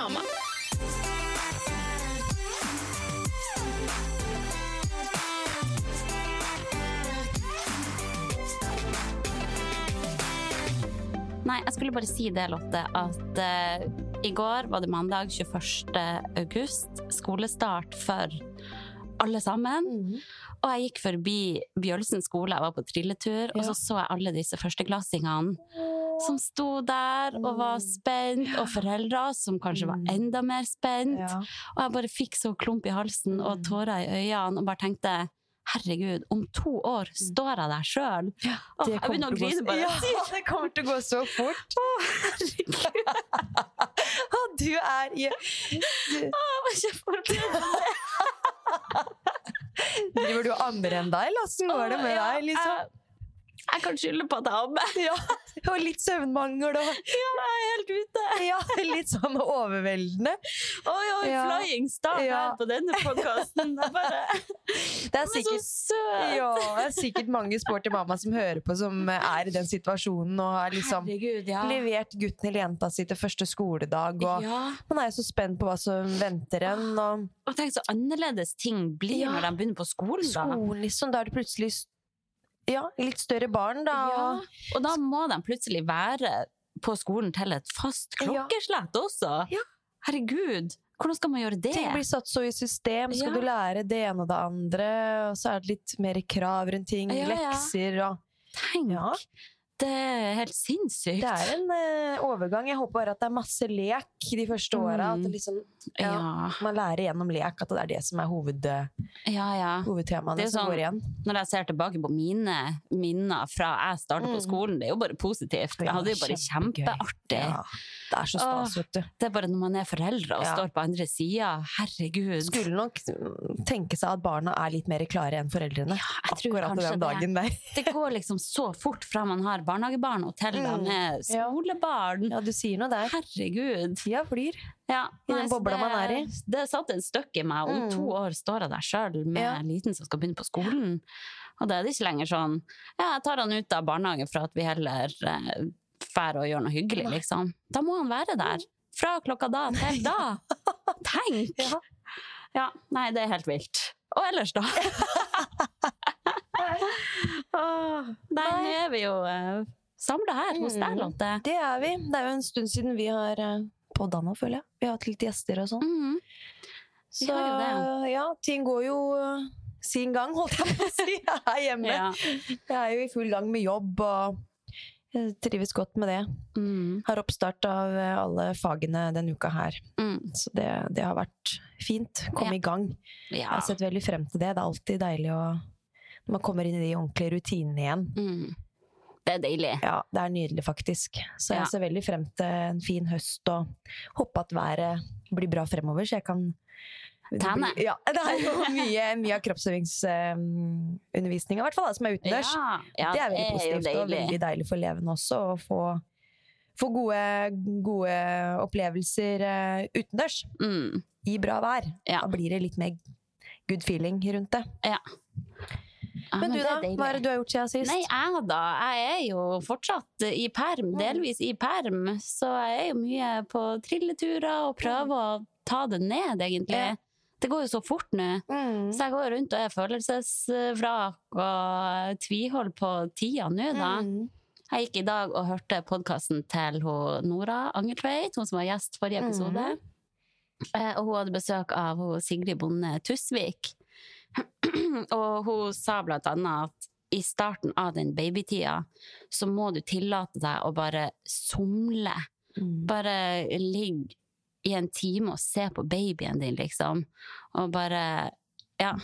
Mamma. Nei, jeg skulle bare si det, Lotte, at uh, i går var det mandag 21. august. Skolestart for alle sammen. Og jeg gikk forbi Bjølsen skole, jeg var på trilletur, og så så jeg alle disse førsteklassingene som sto der og var spent, og foreldre som kanskje var enda mer spent. Ja. Og jeg bare fikk så klump i halsen og tårer i øynene og bare tenkte Herregud, om to år står jeg der sjøl! Det jeg begynner å grine bare. Ja, det kommer til å gå så fort. Å, herregud! Og du er i du, Driver du og ammer ennå, eller åssen går det med deg? Liksom? Jeg, kan skylde på at jeg ammer. Ja, og litt søvnmangel og Ja, jeg er helt ute. ja, litt sånn overveldende. Oi, oi, Ja. flying start Ja. her på denne podkasten. Bare Det er er så sikkert søt! ja, det er sikkert mange sporty mamma som hører på, som er i den situasjonen og har liksom Herregud, ja. levert gutten eller jenta si til første skoledag. Og ja. man er jo så spent på hva som venter en. Og Og tenk så annerledes ting blir når de begynner på skolen, da. skolen, liksom, da er det plutselig ja, litt større barn, da. Ja. og- da må de plutselig være på skolen til et fast Ja. klokkeslett også. Ja. Herregud, hvordan skal man gjøre det? Ting blir satt så i system. Skal du lære det ene og det andre? Og så er det litt mer krav rundt ting. Ja, ja. Lekser og Tenk! Det er helt sinnssykt. Det er en uh, overgang. Jeg håper bare at det er masse lek de første åra. Det liksom, ja, ja. man lærer gjennom lek at det er det som er hoved, ja, hovedtemaene Det som sånn- går igjen. Når jeg ser tilbake på mine minner fra jeg startet på Mm. skolen, det er jo bare positivt. Jeg hadde jo bare kjempeartig. Det er så stas, vet du. Det er bare når man er foreldre og Ja. står på andre sida. Herregud. Skulle nok mm, tenke seg at barna er litt mer klare enn foreldrene. Ja, jeg tror Akkurat den dagen der. Det går liksom så fort fra man har barnehagebarn og til man Mm. er Ja. skolebarn. Ja, du sier noe der. Herregud. Tida flyr. Ja, I den bobla man er i. Det satt en støkk i meg. Om Mm. to år står jeg der sjøl med Ja. en liten som skal begynne på skolen. Og da er det ikke lenger sånn Ja, jeg tar han ut av barnehagen for at vi heller eh, drar og gjøre noe hyggelig, liksom. Da må han være der. Fra klokka da til da. Tenk! Ja. Ja, nei, det er helt vilt. Og ellers, da? Nei, Nei. nå er vi jo uh, samla her hos deg, Mm. Lotte. Det er vi. Det er jo en stund siden vi har uh, podda nå, føler jeg. Vi har hatt litt gjester og sånn. Mm. Så ja, ting går jo uh, sin gang, holdt jeg på å si, her hjemme. Ja. Jeg er jo i full gang med jobb og jeg trives godt med det. Mm. Har oppstart av uh, alle fagene denne uka her. Mm. Så det, det har vært fint. Komme Ja. i gang. Jeg har sett veldig frem til det. Det er alltid deilig å Når man kommer inn i de ordentlige rutinene igjen. Mm. Det er deilig. Ja, det er nydelig, faktisk. Så jeg Ja. ser veldig frem til en fin høst og håper at været blir bra fremover, så jeg kan det Ja, det er jo mye, mye av kroppsøvingsundervisninga, i hvert fall, da, som er utendørs. Ja, ja, det er veldig positivt positivt og veldig deilig for elevene også å få, få gode, gode opplevelser eh, utendørs Mm. i bra vær. Ja. Da blir det litt mer good feeling rundt det. Ja, Men, du det er da? deilig. Hva er det du har gjort siden sist? Nei, jeg da. Jeg er jo fortsatt i perm, delvis i perm, så jeg er jo mye på trilleturer og prøver å ta det ned, egentlig. Ja. Det går jo så fort nå. Mm. Så jeg går rundt og er følelsesvrak og tviholder på tida nå, da. Mm. Jeg gikk i dag og hørte podkasten til Nora Angeltveit, hun som var gjest forrige episode. Eh, Og hun hadde besøk av Sigrid Bonde Tusvik. og hun sa blant annet at i starten av den babytida så må du tillate deg å bare somle. Mm. Bare ligge i en time og se på babyen din, liksom. Og bare, ja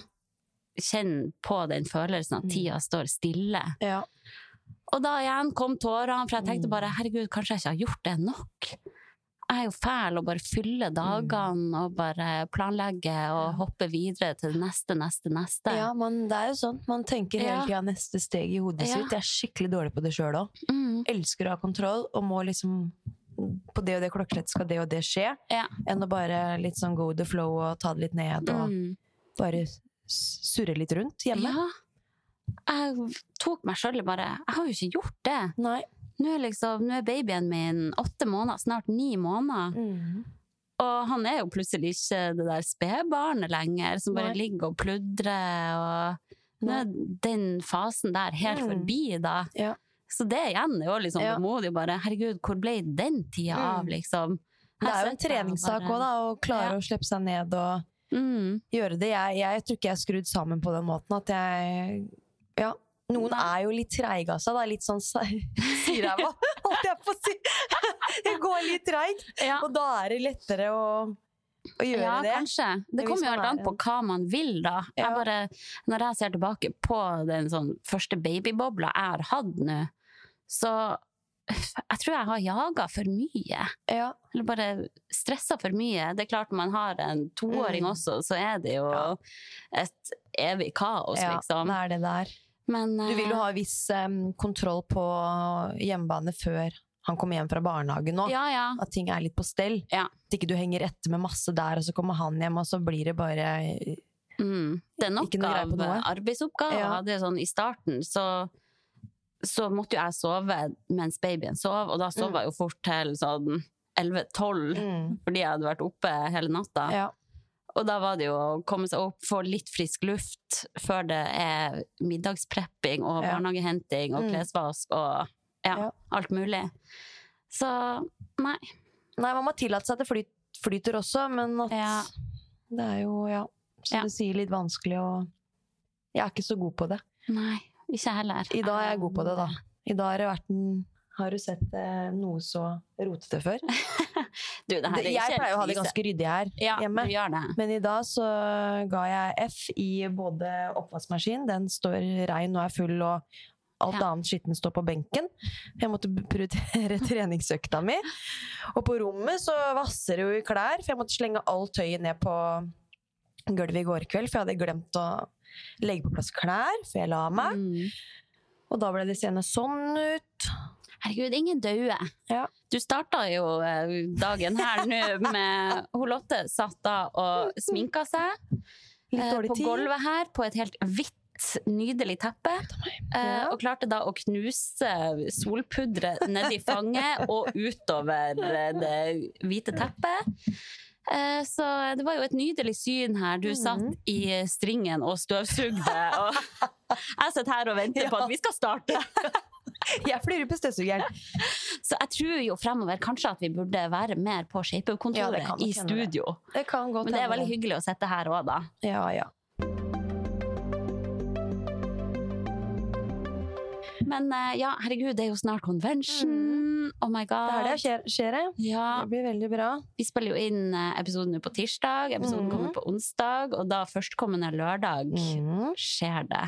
Kjenn på den følelsen at tida står stille. Ja. Og da igjen kom tårene, for jeg tenkte Mm. bare herregud, kanskje jeg ikke har gjort det nok. Jeg er jo fæl å bare fylle dagene og bare planlegge og hopper hoppe videre til det neste, neste, neste. ja, man, det er jo sånn. Man tenker hele Ja. tida neste steg i hodet Ja. sitt. Jeg er skikkelig dårlig på det sjøl òg. Mm, Elsker å ha kontroll og må liksom På det og det klokkeslettet skal det og det skje. Ja. Enn å bare litt sånn go the flow og ta det litt ned og mm. bare surre litt rundt hjemme. Ja. Jeg tok meg sjøl i bare Jeg har jo ikke gjort det. Nei. Nå er, liksom, nå er babyen min åtte måneder, snart ni måneder. Mm. Og han er jo plutselig ikke det der spedbarnet lenger, som bare Nei. ligger og pludrer. Og nå er den fasen der helt Mm. forbi, da. Ja. Så det igjen er jo litt sånn vemodig. Bare herregud, hvor ble den tida Mm. av, liksom? Det er jo en treningssak bare- òg, da. Å klare Ja. å slippe seg ned og Mm. gjøre det. Jeg, jeg tror ikke jeg er skrudd sammen på den måten at jeg Ja. Noen er jo litt treige av seg, da. Litt sånn siræva, holdt jeg på å si. Det går litt treigt. Ja. Og da er det lettere å, å gjøre ja, det. kanskje. Det kommer jo alt helt er an på hva man vil, da. Jeg bare, når jeg ser tilbake på den sånn første babybobla jeg har hatt nå, så jeg tror jeg har jaga for mye. Ja. Eller bare stressa for mye. Det er klart man har en toåring Mm. også, så er det jo Ja. et evig kaos, ja, liksom. det er det der. Men Du vil jo eh, ha viss um, kontroll på hjemmebane før han kommer hjem fra barnehagen nå. Ja, ja. At ting er litt på stell. Ja. At ikke du henger etter med masse der, og så kommer han hjem, og så blir det bare Mm. Ikke noe greie av arbeidsoppgaver. Ja. Det er sånn, I starten så, så måtte jo jeg sove mens babyen sov, og da sov Mm. jeg jo fort til sånn 11-12, mm. fordi jeg hadde vært oppe hele natta. Ja. Og da var det jo å komme seg opp, få litt frisk luft før det er middagsprepping og barnehagehenting og Mm. klesvask og ja, Ja. alt mulig. Så nei. Nei, man må tillate seg at det flyt, flyter også, men at Ja. det er jo, ja, som du sier, litt vanskelig å Jeg er ikke så god på det. Nei, ikke heller. I dag er jeg god på det, da. I dag har det vært en Har du sett eh, noe så rotete før? Du, det her er jeg pleier å ha det ganske ryddig her ja, hjemme. Men i dag så ga jeg F i både oppvaskmaskinen, den står rein og er full, og alt Ja. annet skitten står på benken. Jeg måtte prioritere treningsøkta mi. Og på rommet så vasser det jo i klær, for jeg måtte slenge alt tøyet ned på gulvet i går kveld, for jeg hadde glemt å legge på plass klær før jeg la meg. Mm. Og da ble det seende sånn ut. Herregud, ingen døde. Ja. Du starta jo eh, dagen her nå med Hun Lotte satt da og sminka seg Litt dårlig tid. på gulvet her på et helt hvitt, nydelig teppe. Eh, Ja. Og klarte da å knuse solpudderet nedi fanget og utover eh, det hvite teppet. Eh, Så det var jo et nydelig syn her. Du satt Mhm. i stringen og støvsugde. Og jeg sitter her og venter på at vi skal starte. Jeg flyr ut på støvsugeren. Så jeg tror jo fremover kanskje at vi burde være mer på ShapeUp-kontoret ja, i studio. det. Det Men det er veldig hyggelig å sitte her òg, da. Ja, ja. Men eh, ja, herregud, det er jo snart convention. Oh my Det er det skjer, skjer det. Ja, Det blir veldig bra. vi spiller jo inn eh, episoden nå på tirsdag. Episoden mm. kommer på onsdag, og da førstkommende lørdag Mm. skjer det.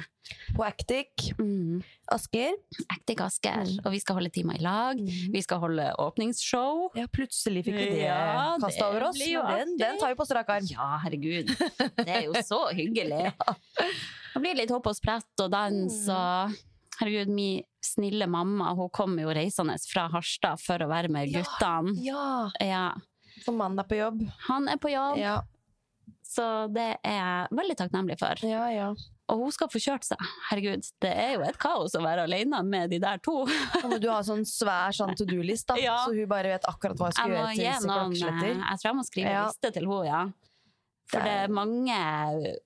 På Actic. Mm. Asker. Actic Asker. Mm. Og vi skal holde timer i lag. Vi skal holde åpningsshow. Ja, plutselig fikk vi det Ja, kastet over oss. Den, den tar vi på strak arm. Ja, herregud. Det er jo så hyggelig. Det blir litt hopp og sprett og dans Mm. og Herregud, min snille mamma hun kommer jo reisende fra Harstad for å være med Ja. guttene. Ja, Ja. Så mannen er på jobb. Han er på jobb, Ja, så det er jeg veldig takknemlig for. ja, ja. Og hun skal få kjørt seg. Herregud, det er jo et kaos å være alene med de der to. Du ha sånn svær sånn to do-list. Ja. Så hun bare vet akkurat hva hun skal gjøre til noen eh. Jeg tror jeg må skrive Ja. liste til henne, ja. For Det er mange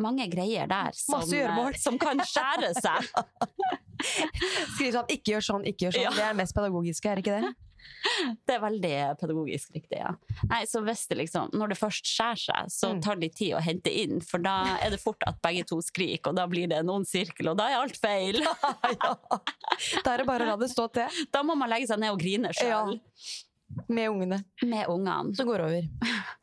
mange greier der som, som kan skjære seg. Skriver sånn 'ikke gjør sånn, ikke gjør sånn'. Ja. Det er det mest pedagogiske, er det ikke det? Det er veldig pedagogisk riktig, ja. Nei, så hvis det liksom, når det først skjærer seg, så Mm. tar det litt tid å hente inn, for da er det fort at begge to skriker, og da blir det en ond sirkel, og da er alt feil. ja. Da er det bare å la det stå til Da må man legge seg ned og grine Ja. Med ungene. Med ungene. Så går det over.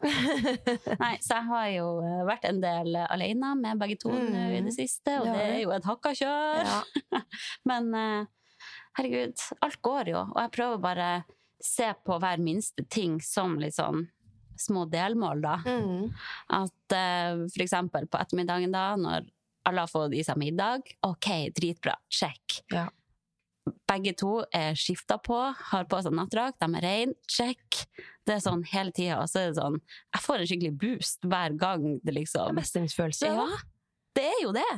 Nei, så jeg har jo eh, vært en del eh, alene med begge to nå i Mm. det siste, og Det det er jo et hakka kjør. Ja. Men eh, herregud, alt går jo, og jeg prøver bare se på hver minste ting som litt sånn små delmål, da. Mm. At for eksempel på ettermiddagen da, når alle har fått i seg middag, ok, dritbra, Sjekk. Ja. Begge to er skifta på, har på seg nattdrakt, de er rene, check. Det er sånn hele tida, og så er det sånn Jeg får en skikkelig boost hver gang det liksom mestringsfølelse. Ja, det er jo det.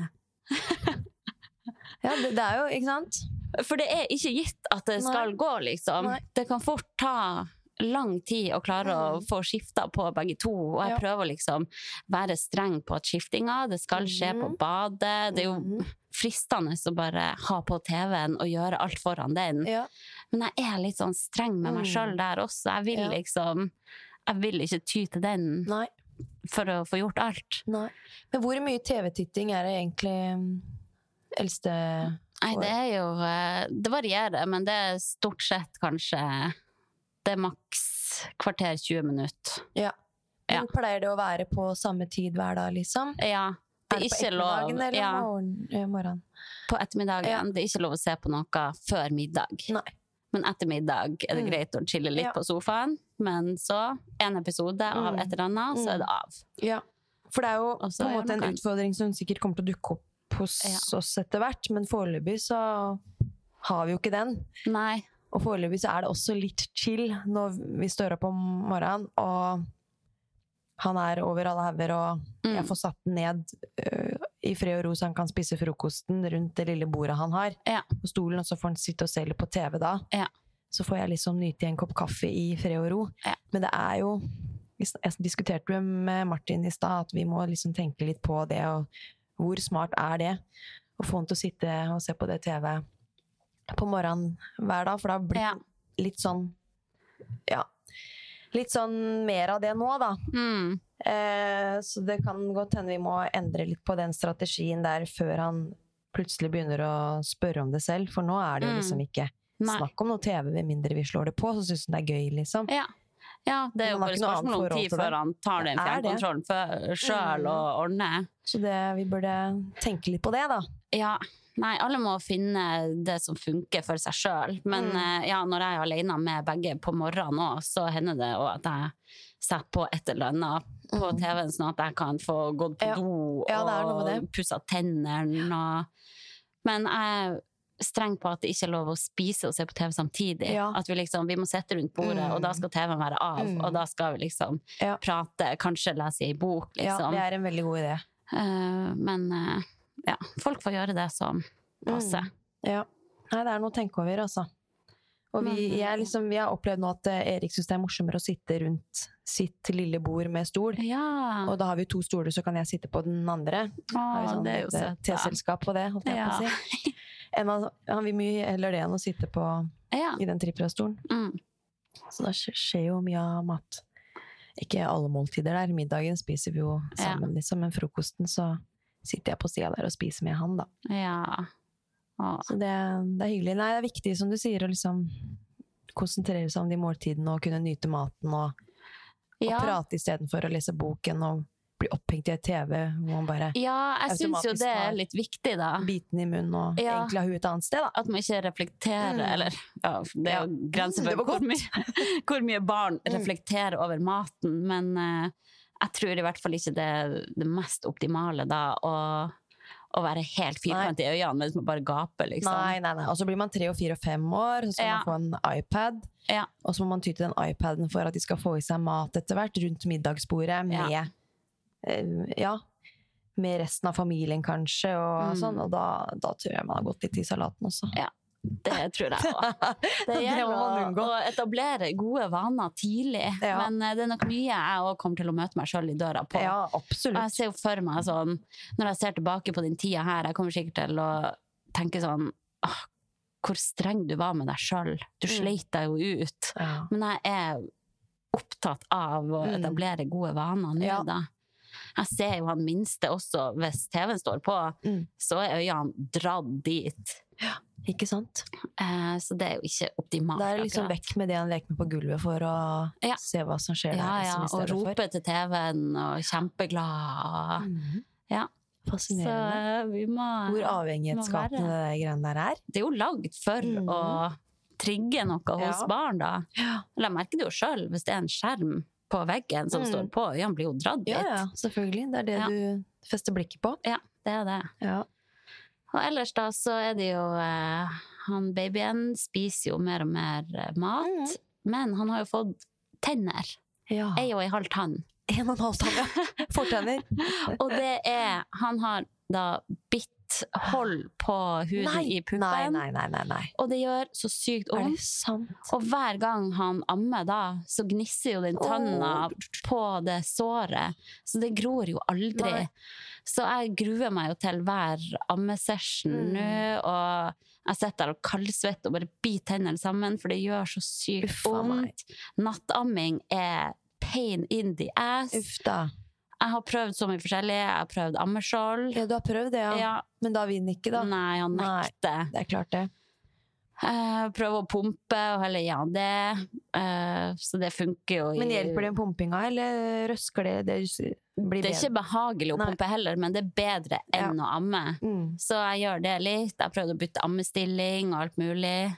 Ja, det, det er jo, ikke sant? For det er ikke gitt at det Nei. skal gå, liksom. Nei. Det kan fort ta lang tid å klare å Mm. få skifta på begge to. Og jeg Ja. prøver liksom være streng på at skiftinga, det skal skje på Mhm. badet. Det er jo Mhm. Fristende å bare ha på TV-en og gjøre alt foran den. Ja. Men jeg er litt sånn streng med meg Mm. sjøl der også. Jeg vil Ja. liksom Jeg vil ikke ty til den Nei. for å få gjort alt. Nei. Men hvor mye TV-titting er det egentlig eldste eldste Nei, det er jo eh, Det varierer, men det er stort sett kanskje Det er maks kvarter 20 minutter. Ja. Ja. Men Pleier det å være på samme tid hver dag, liksom? Ja. Det er ikke lov eller ja, morgen, eh, på ettermiddagen. Ja. Det er ikke lov å se på noe før middag. Nei. Men etter middag er det Mm. greit å chille litt Ja. på sofaen. Men så, en episode av Mm. et eller annet, så er det av. Ja. For det er jo på en måte en kan... utfordring som sikkert kommer til å dukke opp hos oss etter hvert, men foreløpig så har vi jo ikke den. Nei. Og foreløpig så er det også litt chill når vi står opp om morgenen, og han er over alle hauger, og Mm. jeg får satt den ned uh, i fred og ro så han kan spise frokosten rundt det lille bordet han har Ja. på stolen, og så får han sitte og se litt på TV da. Ja. Så får jeg liksom nyte en kopp kaffe i fred og ro. Ja. Men det er jo Jeg diskuterte med Martin i stad at vi må liksom tenke litt på det, og hvor smart er det? Å få han til å sitte og se på det TV på morgenen hver dag, for da blir Ja. det litt sånn Ja. Litt sånn mer av det nå, da. Mm. Eh, så det kan godt hende vi må endre litt på den strategien der før han plutselig begynner å spørre om det selv, for nå er det jo Mm. liksom ikke Nei. snakk om noe TV med mindre vi slår det på, så syns han det er gøy, liksom. Ja. ja, det er jo bare spørsmål om tid før han tar den er fjernkontrollen sjøl Mm. og ordner. Så det, vi burde tenke litt på det, da. Ja. Nei, alle må finne det som funker for seg sjøl. Men Mm. eh, ja, når jeg er alene med begge på morgenen òg, så hender det også at jeg setter på et eller annet på Mm. TV-en, sånn at jeg kan få gått på Ja. do Ja, og pussa tennene. Og... Men jeg er streng på at det ikke er lov å spise og se på TV samtidig. Ja. At vi liksom, vi må sette rundt bordet, Mm. og da skal TV-en være av. Mm. Og da skal vi liksom Ja. prate, kanskje lese ei bok, liksom. Ja, det er en veldig god idé. Uh, men eh, ja, folk får gjøre det som passer. Mm. Ja. Nei, det er noe å tenke over, altså. Og vi, jeg, liksom, vi har opplevd nå at eh, Erik syns det er morsommere å sitte rundt sitt lille bord med stol. Ja. Og da har vi to stoler, så kan jeg sitte på den andre. Åh, sånn det er jo søtt. da. T-selskap på det, holdt jeg på å si. En av, Han vil mye heller det enn å sitte på, Ja. i den trippelstolen. Mm. Så da skjer jo mye av mat. Ikke alle måltider der. Middagen spiser vi jo Ja. sammen, liksom. Men frokosten så sitter jeg på sida der og spiser med han, da. ja. Så det, det er hyggelig. Nei, det er viktig, som du sier, å liksom konsentrere seg om de måltidene og kunne nyte maten og, og ja. prate istedenfor å lese boken og bli opphengt i et TV hvor man bare ja, jeg syns jo det er litt viktig, da. biten i munnen og Ja. egentlig har huet et annet sted, da. At man ikke reflekterer, Mm. eller ja, Det er jo grenser Mm, for hvor mye, hvor mye barn Mm. reflekterer over maten, men eh, jeg tror i hvert fall ikke det er det mest optimale da å, å være helt firkant i øynene mens man bare gaper, liksom. Nei, nei, nei. Og så blir man tre og fire og fem år, så skal Ja. man få en iPad. Ja. Og så må man ty til den iPaden for at de skal få i seg mat etter hvert rundt middagsbordet med Ja. Uh, ja, med resten av familien kanskje, og Mm. sånn. Og da, da tror jeg man har gått litt i salaten også. Ja. Det tror jeg òg. Det gjelder å, etablere gode vaner tidlig. Ja. Men eh, det er nok mye jeg òg kommer til å møte meg sjøl i døra på. Ja, Og jeg ser jo for meg sånn, når jeg ser tilbake på den tida her, jeg kommer sikkert til å tenke sånn ah, hvor streng du var med deg sjøl. Du Mm. sleit deg jo ut. Ja. Men jeg er opptatt av å Mm. etablere gode vaner nå, Ja. da. Jeg ser jo han minste også, hvis TV-en står på, Mm. så er øynene dratt dit. Ikke sant? Eh, så det er jo ikke optimalt. Det er liksom vekk med det han leker med på gulvet for å Ja. se hva som skjer Ja, der. ja, og for. rope til TV-en og kjempeglad. Mhm. Ja. Fascinerende. Så vi må Hvor avhengighetsskapende det greiene der er. Det er jo lagd for Mhm. å trigge noe hos Ja. barn, da. Eller jeg merker det jo sjøl, hvis det er en skjerm på veggen som Mm. står på, øynene blir jo dratt dit. ja, ja selvfølgelig. Det er det Ja. du fester blikket på. Ja, det er det. Ja. Og ellers da så er det jo eh, Han babyen spiser jo mer og mer eh, mat, Mhm. men han har jo fått tenner. ja. Ei og ei halv tann. En og en halv tann, ja. Fortenner. Og det er Han har da bitt hold på huden Nei, i puppen. nei, nei, nei, nei. Og det gjør så sykt Er vondt. Og hver gang han ammer da, så gnisser jo den tanna på det såret. Så det gror jo aldri. Nei. Så jeg gruer meg jo til hver ammesession Mm. nå, og jeg sitter der og kaldsvetter og bare biter tennene sammen, for det gjør så sykt vondt. Nattamming er pain in the ass. Uff da. Jeg har prøvd så mye forskjellig. Jeg har prøvd ammeskjold. Ja, du har prøvd det, ja. Ja, Men da vinner ikke, da. nei, han Nei. Det er klart det. Uh, prøve å pumpe og heller ja det. Uh, så det funker jo. i- Men hjelper den pumpinga, eller røsker det? Det blir Det er bedre. ikke behagelig å Nei. pumpe heller, men det er bedre enn å amme. Mm. Så jeg gjør det litt. Jeg har prøvd å bytte ammestilling og alt mulig.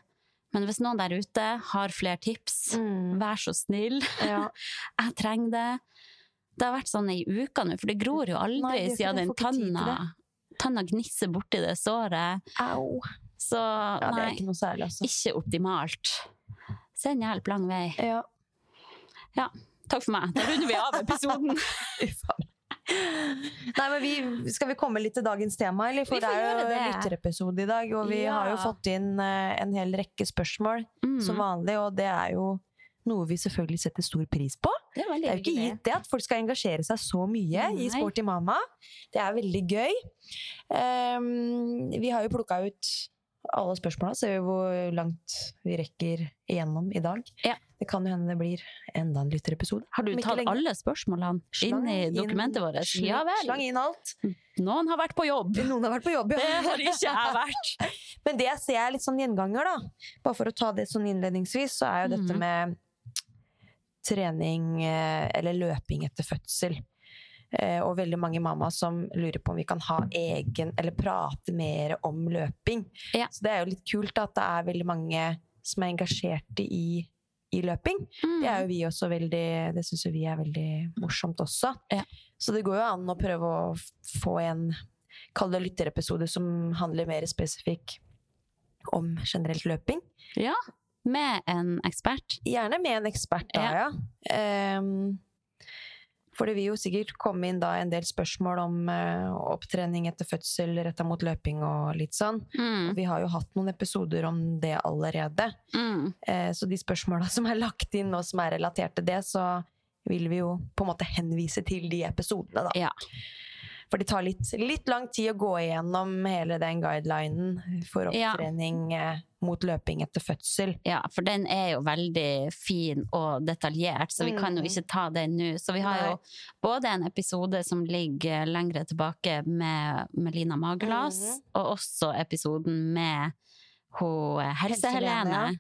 Men hvis noen der ute har flere tips, Mm. vær så snill. Ja. Jeg trenger det. Det har vært sånn ei uke nå, for det gror jo aldri Nei, siden den tanna Tanna gnisser borti det såret. Au. Så Ja, det nei, ikke særlig, altså. ikke optimalt. Send hjelp lang vei. Ja. Ja, takk for meg. Da runder vi av episoden. Nei, men vi, Skal vi komme litt til dagens tema, eller? For det er jo lytterepisode i dag, og vi Ja. har jo fått inn eh, en hel rekke spørsmål Mm. som vanlig, og det er jo noe vi selvfølgelig setter stor pris på. Det Det er jo ikke gitt det at folk skal engasjere seg så mye i Nei. Sporty mamma. Det er veldig gøy. Um, vi har jo plukka ut alle spørsmåla, ser vi hvor langt vi rekker igjennom i dag. Ja. Det kan jo hende det blir enda en lytterepisode. Har du tatt lenge. alle spørsmålene Slang inn i inn- dokumentet vårt? slang- Ja Slang inn alt. Noen har vært på jobb. Noen har vært på jobb, ja. Det har ikke jeg vært. Men det jeg ser er litt sånn gjenganger, da. Bare for å ta det sånn innledningsvis, så er jo dette Mhm. med trening eh, eller løping etter fødsel. Eh, Og veldig mange mamma som lurer på om vi kan ha egen Eller prate mer om løping. Ja. Så det er jo litt kult at det er veldig mange som er engasjerte i, i løping. Det er jo vi også veldig Det syns jo vi er veldig morsomt også. Ja. Så det går jo an å prøve å få en Kall det lytterepisode som handler mer spesifikk om generelt løping. Ja, med en ekspert. Gjerne med en ekspert, da, ja. Ehm, for det vil jo sikkert komme inn da en del spørsmål om uh, opptrening etter fødsel retta mot løping og litt sånn. Mm. Vi har jo hatt noen episoder om det allerede. Mm. Uh, Så de spørsmåla som er lagt inn og som er relatert til det, så vil vi jo på en måte henvise til de episodene, da. Ja. For det tar litt, litt lang tid å gå igjennom hele den guidelinen for opptrening ja. mot løping etter fødsel. ja, for den er jo veldig fin og detaljert, så vi kan jo Mm. ikke ta den nå. Så vi har jo både en episode som ligger lengre tilbake med Melina Magelas, Mhm. og også episoden med hun eh, Helse-Helene.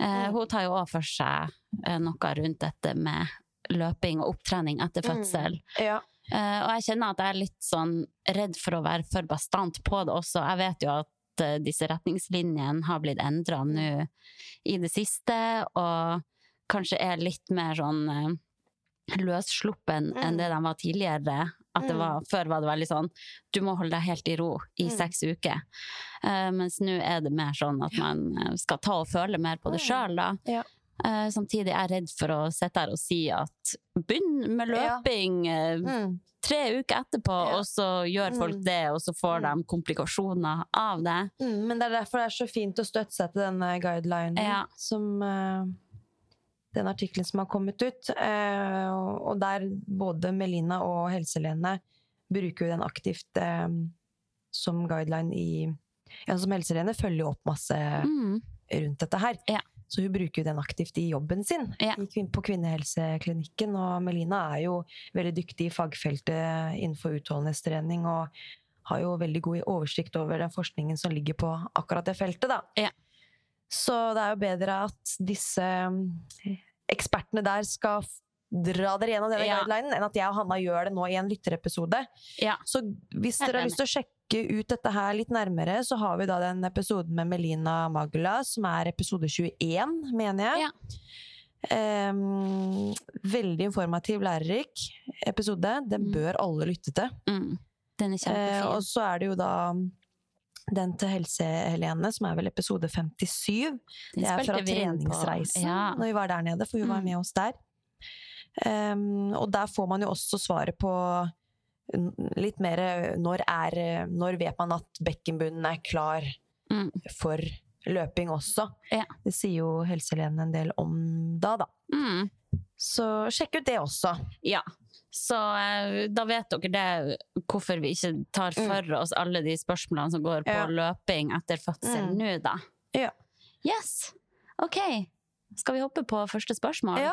Eh, Mm. Hun tar jo òg for seg eh, noe rundt dette med løping og opptrening etter Mm. fødsel. Ja. Eh, og jeg kjenner at jeg er litt sånn redd for å være for bastant på det også. Jeg vet jo at eh, disse retningslinjene har blitt endra nå i det siste, og kanskje er litt mer sånn eh, løssluppen enn Mm. det de var tidligere. At det Mm. var, før var det veldig sånn du må holde deg helt i ro i Mm. seks uker. Uh, mens nå er det mer sånn at man skal ta og føle mer på det sjøl, da. Ja. Eh, samtidig er jeg redd for å sitte her og si at begynn med løping ja. Mm. tre uker etterpå, Ja. og så gjør folk Mm. det, og så får Mm. de komplikasjoner av det. Mm, men det er derfor det er så fint å støtte seg til denne guidelinen Ja. som uh, den artikkelen som har kommet ut. uh, og der både Melina og Helse-Lene bruker jo den aktivt eh, som guideline i ja, som Helselene følger jo opp masse Mm. rundt dette her. Ja. Så hun bruker jo den aktivt i jobben sin Ja. på kvinnehelseklinikken. Og Melina er jo veldig dyktig i fagfeltet innenfor utholdenhetstrening og har jo veldig god oversikt over den forskningen som ligger på akkurat det feltet. Da. Ja. Så det er jo bedre at disse mm, ekspertene der skal dra dere gjennom denne Ja. guidelinen, enn at jeg og Hanna gjør det nå i en lytterepisode. Ja. Så hvis dere har lyst til å sjekke ut dette her litt nærmere, så har vi da den episoden med Melina Magula, som er episode 21, mener jeg. Ja. Um, veldig informativ, lærerik episode. Den Mm. bør alle lytte til. Mm. Den er Eh, og så er det jo da den til Helse-Helene, som er vel episode 57. Den Det er fra treningsreisen, Ja. når vi var der nede, for hun var Mm. med oss der. Um, og der får man jo også svaret på litt mer når er Når vet man at bekkenbunnen er klar Mm. for løping også? Ja. Det sier jo Helse-Helene en del om da, da. Mm. Så sjekk ut det også. Ja. Så eh, da vet dere det, hvorfor vi ikke tar for oss alle de spørsmålene som går på Mm. Ja. løping etter fødsel Mm. nå, da. Ja. Yes. OK. Skal vi hoppe på første spørsmål? Ja.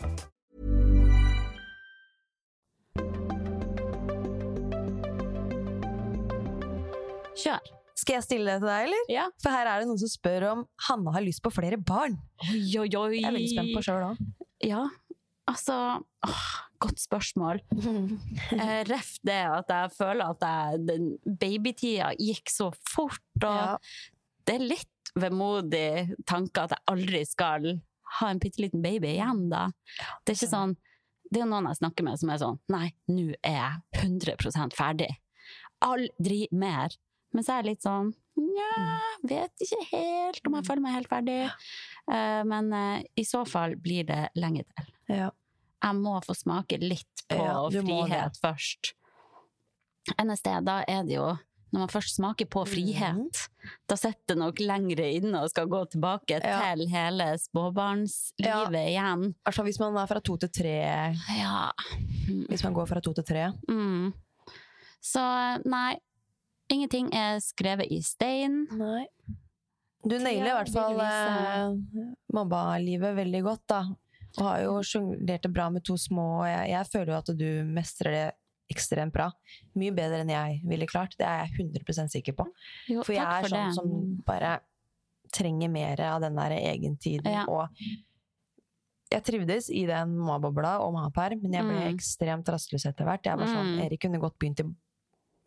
Kjør. Skal jeg stille det til deg, eller? Ja. For her er det noen som spør om Hanna har lyst på flere barn. Oi, oi, oi. Jeg er veldig spent på sjøl òg. Ja, altså åh, Godt spørsmål. Eh, Ref det at jeg føler at jeg, babytida gikk så fort, og Ja. det er litt vemodig tanke at jeg aldri skal ha en bitte liten baby igjen, da. Det er ikke sånn Det er jo noen jeg snakker med som er sånn Nei, nå er jeg 100% ferdig. Aldri mer. Men så er jeg litt sånn Nja, vet ikke helt om jeg føler meg helt ferdig. Eh, men eh, i så fall blir det lenge til. Ja. Jeg må få smake litt på Ja, frihet først. NSD, da er det jo Når man først smaker på frihet, Mhm. da sitter det nok lengre inne og skal gå tilbake Ja. til hele småbarnslivet igjen. Altså hvis man er fra to til tre. Ja. Hvis man går fra to til tre. Mm. Så nei, ingenting er skrevet i stein. Nei. Du nailer i hvert fall vil eh, mamma-livet veldig godt, da. Og har jo sjonglert det bra med to små. og Jeg, jeg føler jo at du mestrer det ekstremt bra. Mye bedre enn jeg ville klart. Det er jeg 100% sikker på. Jo, For jeg takk er for sånn det. som bare trenger mer av den der egentiden. Ja. Og jeg trivdes i den mamabobla og mammaperm, men jeg ble Mm. ekstremt rastløs etter hvert. Jeg var sånn, Mm. Erik kunne godt begynt i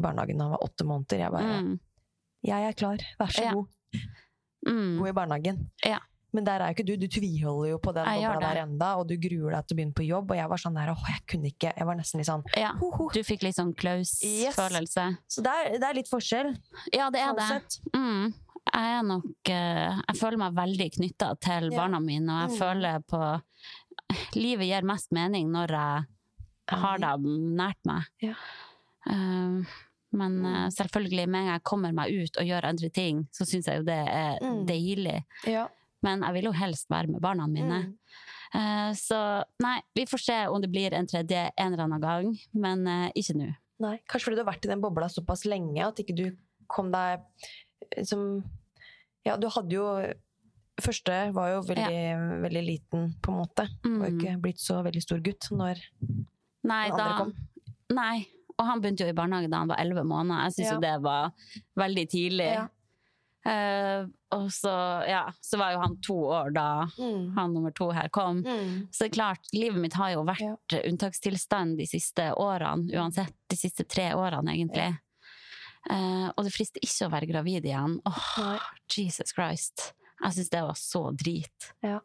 barnehagen da han var åtte måneder. Jeg bare Mm. Jeg er klar, vær så god. Mm. Gå i barnehagen. Ja. Men der er jo ikke du. Du tviholder jo på den bobla der enda, og du gruer deg til å begynne på jobb. Og jeg var sånn der, åh, jeg kunne ikke. Jeg var nesten litt sånn Ja. ho, ho. Du fikk litt sånn Klaus-følelse. Så det er, det er litt forskjell. Ja, det er det. Mm. Jeg er nok eh, Jeg føler meg veldig knytta til Ja. barna mine, og jeg Mm. føler på Livet gir mest mening når jeg har dem nært meg. Ja. Eh, Men eh, selvfølgelig, med en gang jeg kommer meg ut og gjør andre ting, så syns jeg jo det er Mm. deilig. Ja. Men jeg vil jo helst være med barna mine. Mm. Eh, så nei, vi får se om det blir en tredje en eller annen gang, men eh, ikke nå. Nei, kanskje fordi du har vært i den bobla såpass lenge at ikke du kom deg liksom som Ja, du hadde jo Første var jo veldig, veldig liten, på en måte. Mm. Og ikke blitt så veldig stor gutt når Nei, Den andre da, kom. nei. Og han begynte jo i barnehage da han var elleve måneder. Jeg syns Ja. jo det var veldig tidlig. Ja. Uh, og så, ja, så var jo han to år da mm. han nummer to her kom. Mm. Så det er klart, livet mitt har jo vært unntakstilstand de siste årene, uansett. De siste tre årene, egentlig. Uh, og det frister ikke å være gravid igjen. Åh, oh, Jesus Christ. Jeg syns det var så drit. Ja.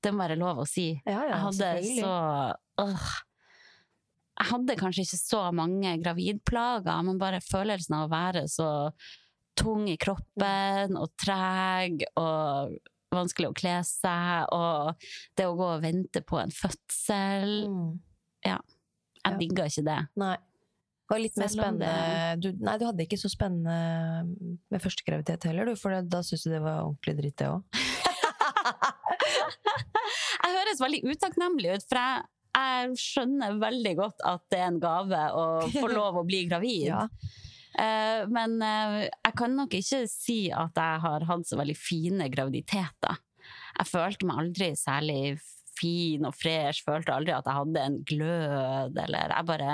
Det må være lov å si. Ja, ja, jeg hadde så øh. Jeg hadde kanskje ikke så mange gravidplager, men bare følelsen av å være så tung i kroppen og treg og vanskelig å kle seg, og det å gå og vente på en fødsel Mm. Jeg Ja. digga ikke det. Nei. Det var litt mer spennende du, Nei, du hadde ikke så spennende med første graviditet heller, du, for da syntes du det var ordentlig dritt, det òg. Jeg høres veldig utakknemlig ut, for jeg, jeg skjønner veldig godt at det er en gave å få lov å bli gravid. Ja. Eh, men eh, jeg kan nok ikke si at jeg har hatt så veldig fine graviditeter. Jeg følte meg aldri særlig fin og fresh, følte aldri at jeg hadde en glød, eller jeg bare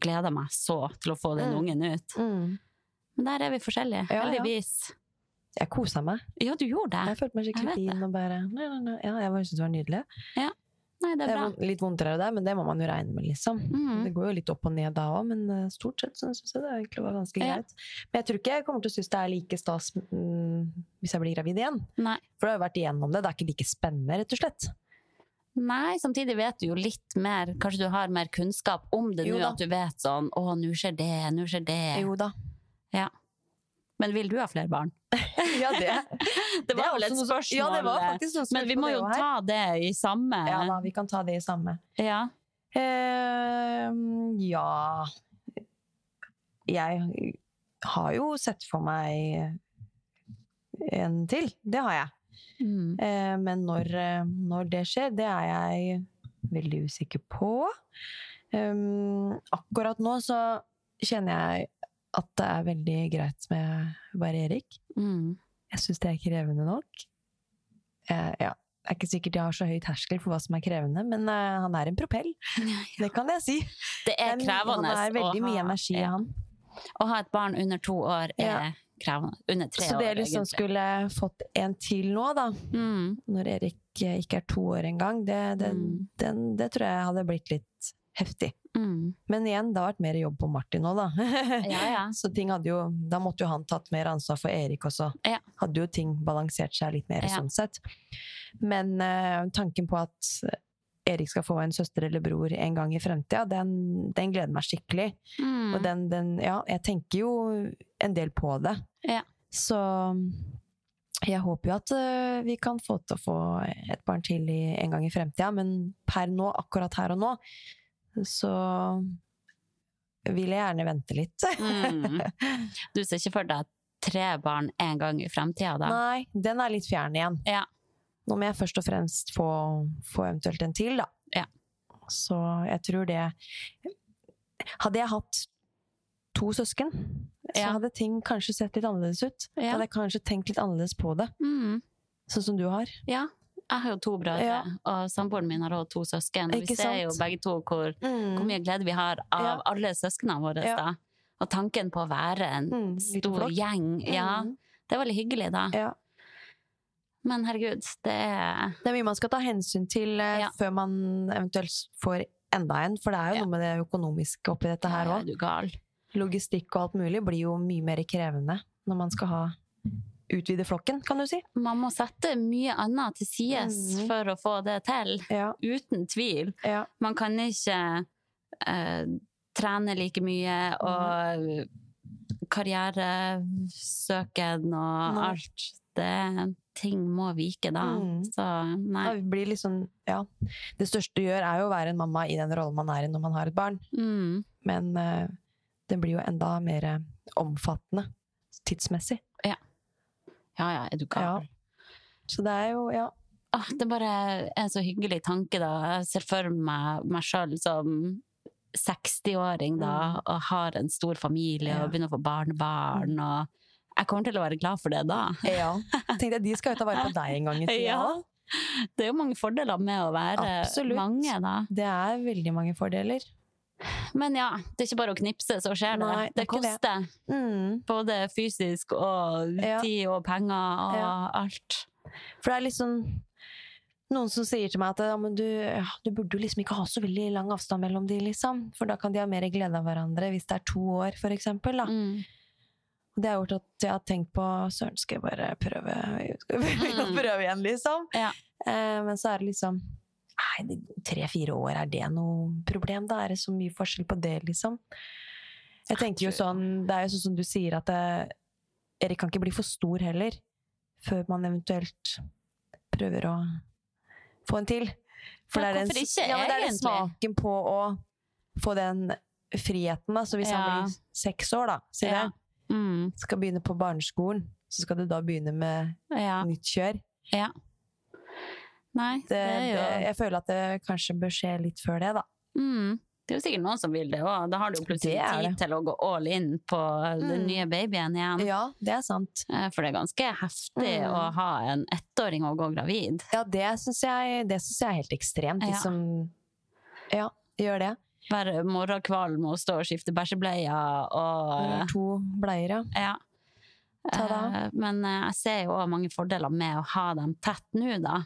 gleda meg så til å få den Mm. ungen ut. Mm. Men der er vi forskjellige, Ja, ja. heldigvis. Jeg kosa meg. Ja, du gjorde det. Jeg følte meg skikkelig fin og bare nei, nei, nei. Ja, jeg bare syntes det var nydelig. Nei, det Det er er bra. vond- litt vondt her og der, men det må man jo regne med, liksom. Mm. Det går jo litt opp og ned da òg, men eh, stort sett så syns jeg det egentlig var ganske Ja. greit. Men jeg tror ikke jeg kommer til å synes det er like stas mm, hvis jeg blir gravid igjen. Nei. For du har jo vært igjennom det. Det er ikke like spennende, rett og slett. Nei, samtidig vet du jo litt mer, kanskje du har mer kunnskap om det nå, at du vet sånn, å, nå skjer det, nå skjer det. Jo da. Men vil du ha flere barn? Ja, det. Det var vel et spørsmål. Ja, det var faktisk noe Men vi må jo ta det i samme. Ja da, vi kan ta det i samme. Ja. Eh, ja Jeg har jo sett for meg en til. Det har jeg. Mm. Eh, men når, når det skjer, det er jeg veldig usikker på. Um, akkurat nå så kjenner jeg at det er veldig greit med bare Erik. Mm. Jeg syns det er krevende nok. Eh, ja. Det er ikke sikkert jeg har så høy terskel for hva som er krevende, men eh, han er en propell. Det kan jeg si. Det er krevende Han er veldig mye ha, energi, ja. han. å ha et barn under to år er Ja. krevende. Under tre Så det år, liksom egentlig. skulle fått en til nå, da, Mm. når Erik eh, ikke er to år engang, det, det, Mm. den, det tror jeg hadde blitt litt heftig. Mm. Men igjen, det har vært mer jobb på Martin nå, da. Ja, ja. Så ting hadde jo, da måtte jo han tatt mer ansvar for Erik også. Ja. Hadde jo ting balansert seg litt mer sånn sett. Men uh, tanken på at Erik skal få en søster eller bror en gang i fremtida, den, den gleder meg skikkelig. Mm. Og den, den, ja, jeg tenker jo en del på det. Ja. Så jeg håper jo at uh, vi kan få til å få et barn til i, en gang i fremtida, men per nå, akkurat her og nå, så vil jeg gjerne vente litt. Mm. Du ser ikke for deg tre barn en gang i fremtida, da? Nei, den er litt fjern igjen. Ja. Nå må jeg først og fremst få, få eventuelt en til, da. Ja. Så jeg tror det Hadde jeg hatt to søsken, så Ja. hadde ting kanskje sett litt annerledes ut. Ja. hadde jeg kanskje tenkt litt annerledes på det, Mm. sånn som du har. ja. Jeg har jo to brødre, Ja. og samboeren min har også to søsken. Og vi ser jo begge to hvor, hvor mye glede vi har av Ja. alle søsknene våre. Da. Og tanken på å være en Mm, stor gjeng, ja, Mm. det er veldig hyggelig, da. Ja. Men herregud, det er Det er mye man skal ta hensyn til eh, Ja. før man eventuelt får enda en, for det er jo Ja. noe med det økonomiske oppi dette her òg. Logistikk og alt mulig blir jo mye mer krevende når man skal ha utvide flokken, kan du si. Man må sette mye annet til sides Mhm. for å få det til. Ja, Uten tvil. ja. Man kan ikke eh, trene like mye og karrieresøken og Nei. alt. Det, ting må vike da. Mm. Så nei. Det blir liksom, ja. Det største du gjør, er jo å være en mamma i den rollen man er i når man har et barn. Mm. Men eh, det blir jo enda mer omfattende tidsmessig. Ja, ja, er du gal? Så det er jo, ja. Ah, det er bare en så hyggelig tanke, da. Jeg ser for meg meg sjøl som 60-åring da, og har en stor familie Mm. Ja. og begynner å få barnebarn. og Jeg kommer til å være glad for det da. ja. Tenkte jeg, de skal jo ta vare på deg en gang i tida. Ja. Det er jo mange fordeler med å være Absolutt. mange, da. Det er veldig mange fordeler. Men ja, det er ikke bare å knipse, så skjer det. Nei, det koster. det. Mm. Både fysisk og Ja. tid og penger og Ja. alt. For det er liksom noen som sier til meg at ja, du, ja, du burde jo liksom ikke ha så veldig lang avstand mellom de, liksom. For da kan de ha mer glede av hverandre hvis det er to år, for eksempel. Da. Mm. Det har gjort at jeg har tenkt på søren, skal jeg bare prøve, å Mm. prøve igjen, liksom. Ja. Eh, men så er det liksom Nei, tre-fire år, er det noe problem? Da er det så mye forskjell på det, liksom. Jeg tenker jo sånn, Det er jo sånn som du sier, at eh, Erik kan ikke bli for stor heller. Før man eventuelt prøver å få en til. For Ja, det er den, ikke, ja, det er den smaken på å få den friheten. Da. Så hvis Ja. han blir seks år, da, sier det, Mm. skal begynne på barneskolen, så skal du da begynne med nytt kjør. ja. Nei, Det, det jo det, jeg føler at det kanskje bør skje litt før det, da. mm. Det er jo sikkert noen som vil det òg. Da har du jo plutselig tid til å gå all in på den Mm. nye babyen igjen. Ja, det er sant. Eh, For det er ganske heftig Mm. å ha en ettåring og gå gravid. Ja, det syns jeg, jeg er helt ekstremt. De Ja. som ja, gjør det. Være morgenkvalm og stå og skifte bæsjebleier og Eller to bleier, ja. Ja. Ta det. Eh, Men eh, jeg ser jo òg mange fordeler med å ha dem tett nå, da.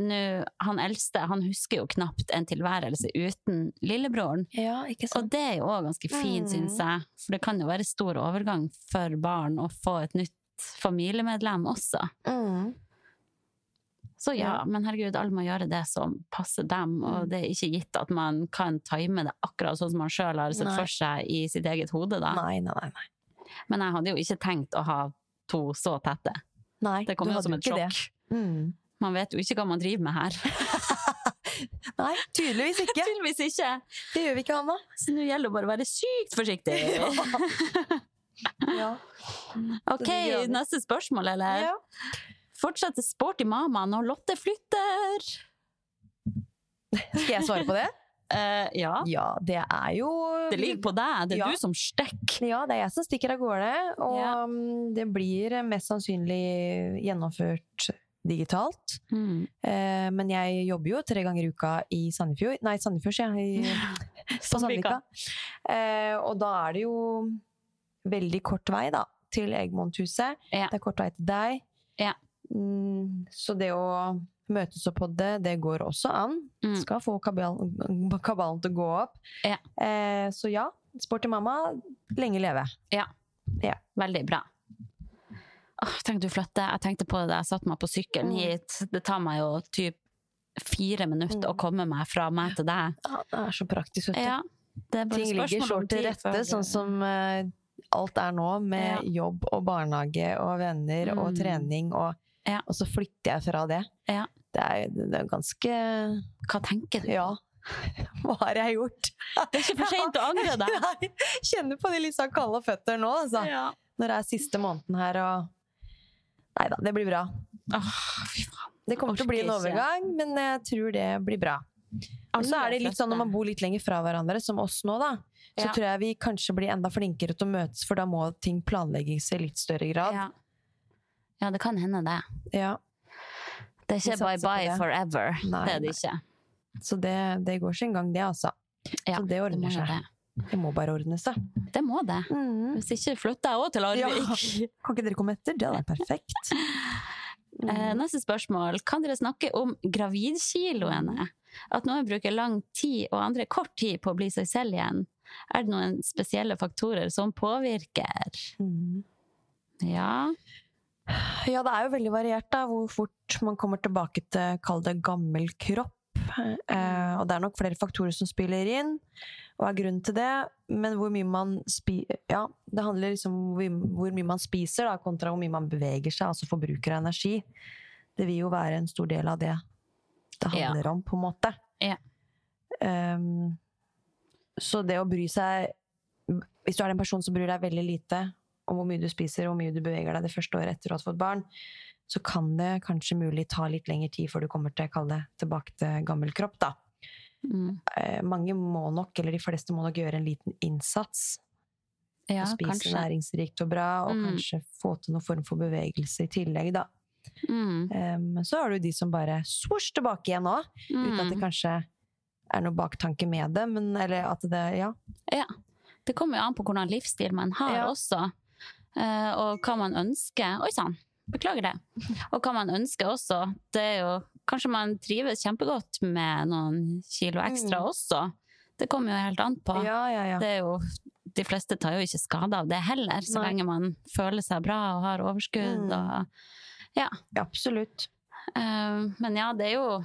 Nå, han eldste han husker jo knapt en tilværelse uten lillebroren. Ja, Og det er jo òg ganske fint, Mm. syns jeg. For det kan jo være stor overgang for barn å få et nytt familiemedlem også. Mm. Så ja, men herregud, alle må gjøre det som passer dem, og Mm. det er ikke gitt at man kan time det akkurat sånn som man sjøl har sett Nei. for seg i sitt eget hode, da. Nei, nei, nei. Men jeg hadde jo ikke tenkt å ha to så tette. nei Det kom jo som et sjokk. Mm. Man vet jo ikke hva man driver med her. Nei, tydeligvis ikke. Tydeligvis ikke. Det gjør vi ikke, Hanna. Så nå gjelder det bare å være sykt forsiktig. Ja. Ok, neste spørsmål, eller? Ja. Fortsetter sporty mamma når Lotte flytter? Skal jeg svare på det? Uh, ja. Ja, det er jo Det ligger på deg. Det er Ja. du som stikker. Ja, det er jeg som stikker av gårde, og det blir mest sannsynlig gjennomført digitalt. Mm. Eh, men jeg jobber jo tre ganger i uka i Sandefjord, nei, Sandefjord, sier jeg, i, på Sandvika. Eh, og da er det jo veldig kort vei da, til Egmonthuset. Ja. Det er kort vei til deg. Ja. Mm, så det å møtes og podde, det går også an. Mm. Skal få kabalen, kabalen til å gå opp. Ja. Eh, så ja, sporty mamma, lenge leve. ja, Veldig bra. Åh, du flytte? Jeg tenkte på det da jeg satte meg på sykkelen Mm. hit. Det tar meg jo typ fire minutter Mm. å komme meg fra meg til deg. Ja, det er så praktisk, vet du. Ja, Ting ligger så til rette, sånn som uh, alt er nå, med jobb og barnehage og venner og Mm. trening, og, Ja. og så flytter jeg fra det. Ja. Det er, det er ganske Hva tenker du? Ja. Hva har jeg gjort? Det er ikke for seint å angre deg. Kjenner på de litt sånn kalde føtter nå, altså. Ja. Når det er siste måneden her og Nei da, det blir bra. Åh, fy faen. Det kommer til å bli en overgang, men jeg tror det blir bra. Og så er det litt sånn når man bor litt lenger fra hverandre, som oss nå, da. Så Ja. tror jeg vi kanskje blir enda flinkere til å møtes, for da må ting planlegges i litt større grad. Ja. ja, det kan hende det. Ja. Det er ikke bye-bye forever. Nei, det er det ikke. Så det, det går sin gang, det, altså. Ja, så det ordner det seg. Det. Må bare ordne seg. Det må det. Mm. Hvis ikke flytter jeg òg til Ja. Kan ikke dere komme etter? Det hadde vært perfekt. Eh, Mm. neste spørsmål. Kan dere snakke om gravidkiloene? At noen bruker lang tid og andre kort tid på å bli seg selv igjen. Er det noen spesielle faktorer som påvirker? Mm. Ja. Ja, det er jo veldig variert da, hvor fort man kommer tilbake til, kall det gammel kropp. Eh, og det er nok flere faktorer som spiller inn, og er grunnen til det. Men hvor mye man spi ja, det handler liksom om hvor, mye man spiser, da, kontra hvor mye man beveger seg, altså forbruker av energi. Det vil jo være en stor del av det det Ja. handler om, på en måte. Ja. Um, så det å bry seg hvis du er en person som bryr deg veldig lite om hvor mye du spiser og hvor mye du beveger deg det første året etter å ha fått barn, så kan det kanskje mulig ta litt lengre tid før du kommer til kalle det tilbake til gammel kropp. da. Mm. Eh, mange må nok, eller de fleste må nok gjøre en liten innsats. Ja, og spise kanskje. næringsrikt og bra, og Mm. kanskje få til noen form for bevegelse i tillegg, da. Mm. Em, så har du de som bare svosj tilbake igjen òg, uten at det Mm. kanskje er noe baktanke med det, men eller at det Ja. Ja. Det kommer jo an på hvordan livsstil man har Ja. også. Eh, og hva man ønsker. Oi sann, beklager det. Og hva man ønsker også. Det er jo Kanskje man trives kjempegodt med noen kilo ekstra Mm. også. Det kommer jo helt an på. Ja, ja, ja. Det er jo, de fleste tar jo ikke skade av det heller, så Nei. lenge man føler seg bra og har overskudd. Mm. Og, Absolutt. Uh, men ja, det er jo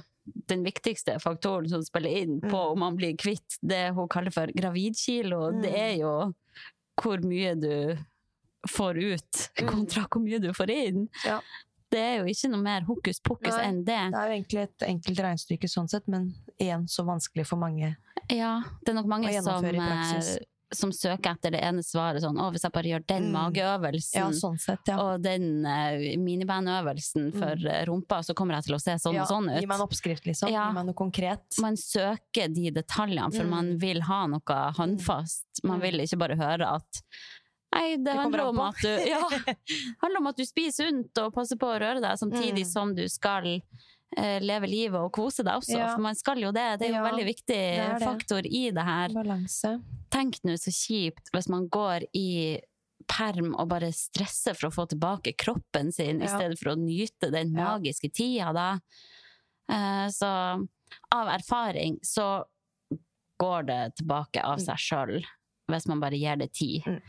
den viktigste faktoren som spiller inn på Mm. om man blir kvitt det hun kaller for gravidkilo. Mm. Det er jo hvor mye du får ut Mm. kontra hvor mye du får inn. Ja. Det er jo ikke noe mer hokus pokus Nei, enn det. Det er jo egentlig et enkelt regnestykke sånn sett, men igjen så vanskelig for mange. Ja, det er nok mange som, eh, som søker etter det ene svaret. Sånn, å, hvis jeg bare gjør den Mm. mageøvelsen Ja, sånn sett, ja. og den uh, minibandøvelsen for Mm. eh, rumpa, så kommer jeg til å se sånn og sånn ut. Gi meg en oppskrift, liksom. Ja. Gi meg noe konkret. man søker de detaljene, for Mm. man vil ha noe håndfast. Man Mm. vil ikke bare høre at Nei, det, Det handler om, at du, ja, handler om at du spiser sunt og passer på å røre deg, samtidig Mm. som du skal eh, leve livet og kose deg også. Ja. For man skal jo det. Det er jo Ja, en veldig viktig faktor i det her. Balanse. Tenk nå så kjipt hvis man går i perm og bare stresser for å få tilbake kroppen sin, i stedet for å nyte den magiske tida da. Eh, Så av erfaring så går det tilbake av Mm. seg sjøl, hvis man bare gir det tid. Mm.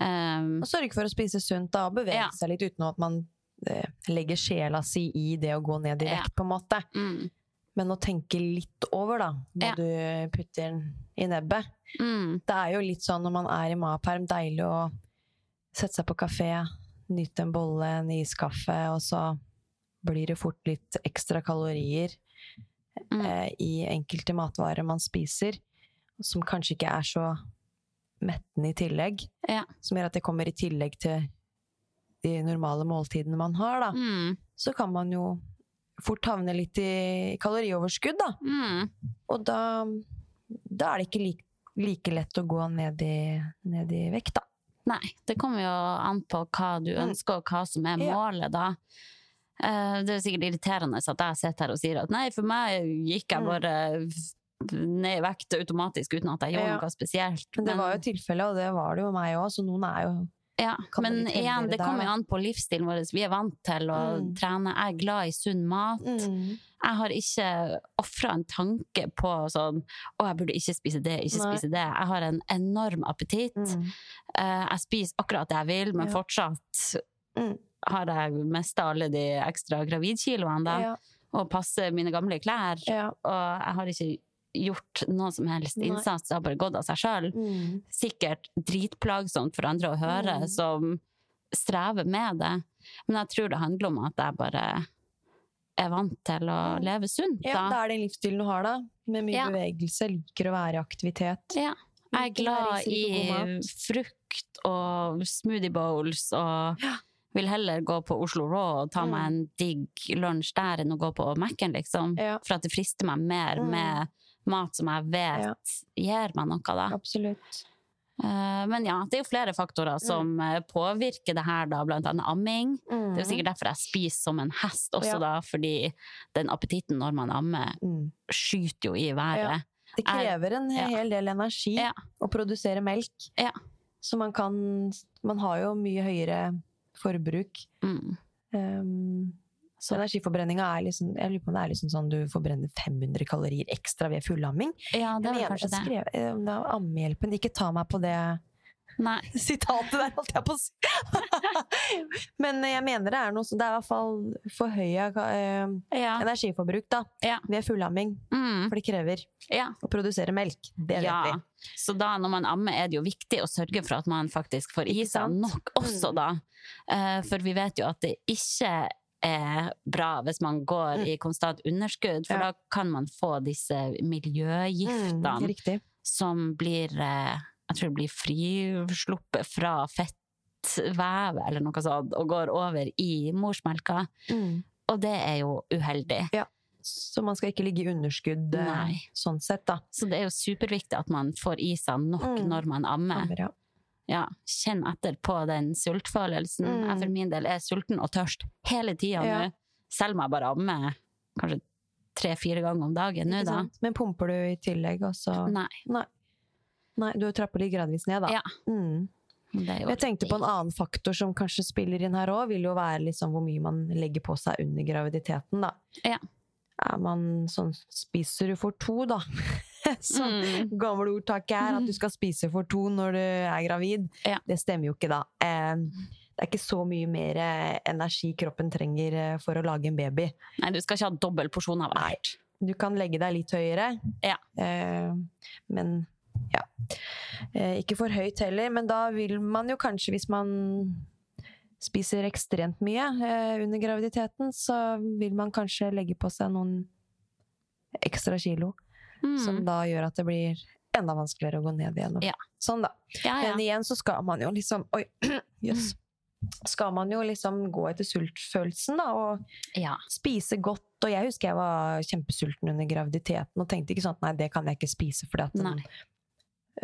Um, Og sørge for å spise sunt da, og bevege Ja. seg litt uten at man eh, legger sjela si i det å gå ned i Ja. vekt, på en måte. mm, Men å tenke litt over, da, når Ja. du putter den i nebbet. mm, Det er jo litt sånn når man er i maperm, deilig å sette seg på kafé, nyte en bolle, en iskaffe, og så blir det fort litt ekstra kalorier mm, eh, i enkelte matvarer man spiser, som kanskje ikke er så mettende i tillegg. Ja. Som gjør at det kommer i tillegg til de normale måltidene man har, da. mm, Så kan man jo fort havne litt i kalorioverskudd, da. mm. Og da, da er det ikke like, like lett å gå ned i, ned i vekt, da. Nei, det kommer jo an på hva du Mm. ønsker, og hva som er målet, da. Eh, Det er sikkert irriterende at jeg sitter her og sier at nei, for meg gikk jeg Mm. bare ned i vekt automatisk uten at jeg gjorde Ja. noe spesielt. Men det var jo tilfellet, og det var det jo meg òg, så noen er jo ja, men igjen, det kommer jo an på livsstilen vår. Vi er vant til å Mm. trene. Jeg er glad i sunn mat. Jeg har ikke ofra en tanke på sånn å, jeg burde ikke spise det, ikke Nei. spise det. Jeg har en enorm appetitt. Mm. Eh, jeg spiser akkurat det jeg vil, men Ja. fortsatt Mm. har jeg mista alle de ekstra gravidkiloene da, Ja, og passer mine gamle klær. ja. Og jeg har ikke gjort noe som helst innsats, det har bare gått av seg sjøl. Mm. Sikkert dritplagsomt for andre å høre, Mm. som strever med det. Men jeg tror det handler om at jeg bare er vant til å leve sunt, ja, det er den livsstilen du har, da. Med mye Ja. bevegelse, liker å være i aktivitet. Ja. Jeg er glad i frukt og smoothie bowls og Ja. vil heller gå på Oslo Raw og ta meg Mm. en digg lunsj der enn å gå på Mac-en, liksom. For at det frister meg mer Mm. med mat som jeg vet Ja. gir meg noe, da. Absolutt. Eh, Men ja, det er jo flere Mm. faktorer som mm. påvirker det her, da, blant annet amming. Det er jo sikkert derfor jeg spiser som en hest også, Ja. da, fordi den appetitten når man ammer, Mm. skyter jo i været. Det Er- krever en ja. hel del energi Ja. å produsere melk. Ja. Så man kan Man har jo mye høyere forbruk. Mm. Um, så energiforbrenninga er liksom Jeg lurer på om det er liksom sånn du forbrenner 500 kalorier ekstra ved fullamming. Ja, det mener kanskje det. skrev eh, det Ammehjelpen. Ikke ta meg på det Nei. sitatet der, holdt jeg på å si. Men jeg mener det er noe sånn Det er i hvert fall forhøya eh, Ja. energiforbruk da, Ja. ved fullamming. Mm. For det krever ja. å produsere melk. Det vet ja. vi. Så da når man ammer, er det jo viktig å sørge for at man faktisk får i seg nok også, Mm. da. Eh, for vi vet jo at det ikke er bra hvis man går Mm. i konstant underskudd, for Ja. da kan man få disse miljøgiftene Mm, som blir eh, Jeg tror det blir frisluppet fra fettvevet eller noe sånt, og går over i morsmelka. Mm. Og det er jo uheldig. Ja. Så man skal ikke ligge i underskudd eh, Nei. sånn sett, da. Så det er jo superviktig at man får i seg nok Mm. når man ammer. Ammer, ja. Ja, kjenn etter på den sultfølelsen. Mm. Jeg for min del er sulten og tørst hele tida Ja. nå. Selv om jeg bare ammer kanskje tre-fire ganger om dagen nå, da. Men pumper du i tillegg, også? Nei. Nei. Nei, du trapper litt gradvis ned, da. Ja. Mm. Det Jeg tenkte på en annen faktor som kanskje spiller inn her òg, vil jo være liksom hvor mye man legger på seg under graviditeten, da. Ja. Er man sånn Spiser du for to, da? Som Mm. gamle ordtaket er, at du skal spise for to når du er gravid. Ja. Det stemmer jo ikke, da. Eh, Det er ikke så mye mer eh, energi kroppen trenger eh, for å lage en baby. Nei, du skal ikke ha dobbel porsjon av Nei. hvert. Du kan legge deg litt høyere, Ja. eh, men ja. Eh, ikke for høyt heller, men da vil man jo kanskje, hvis man spiser ekstremt mye eh, under graviditeten, så vil man kanskje legge på seg noen ekstra kilo, som Mm. da gjør at det blir enda vanskeligere å gå ned igjennom. Ja. Sånn, da. Ja, ja. Men igjen så skal man jo liksom Oi, jøss. Skal man jo liksom gå etter sultfølelsen, da, og ja. spise godt. Og jeg husker jeg var kjempesulten under graviditeten og tenkte ikke sånn at nei, det kan jeg ikke spise Nei.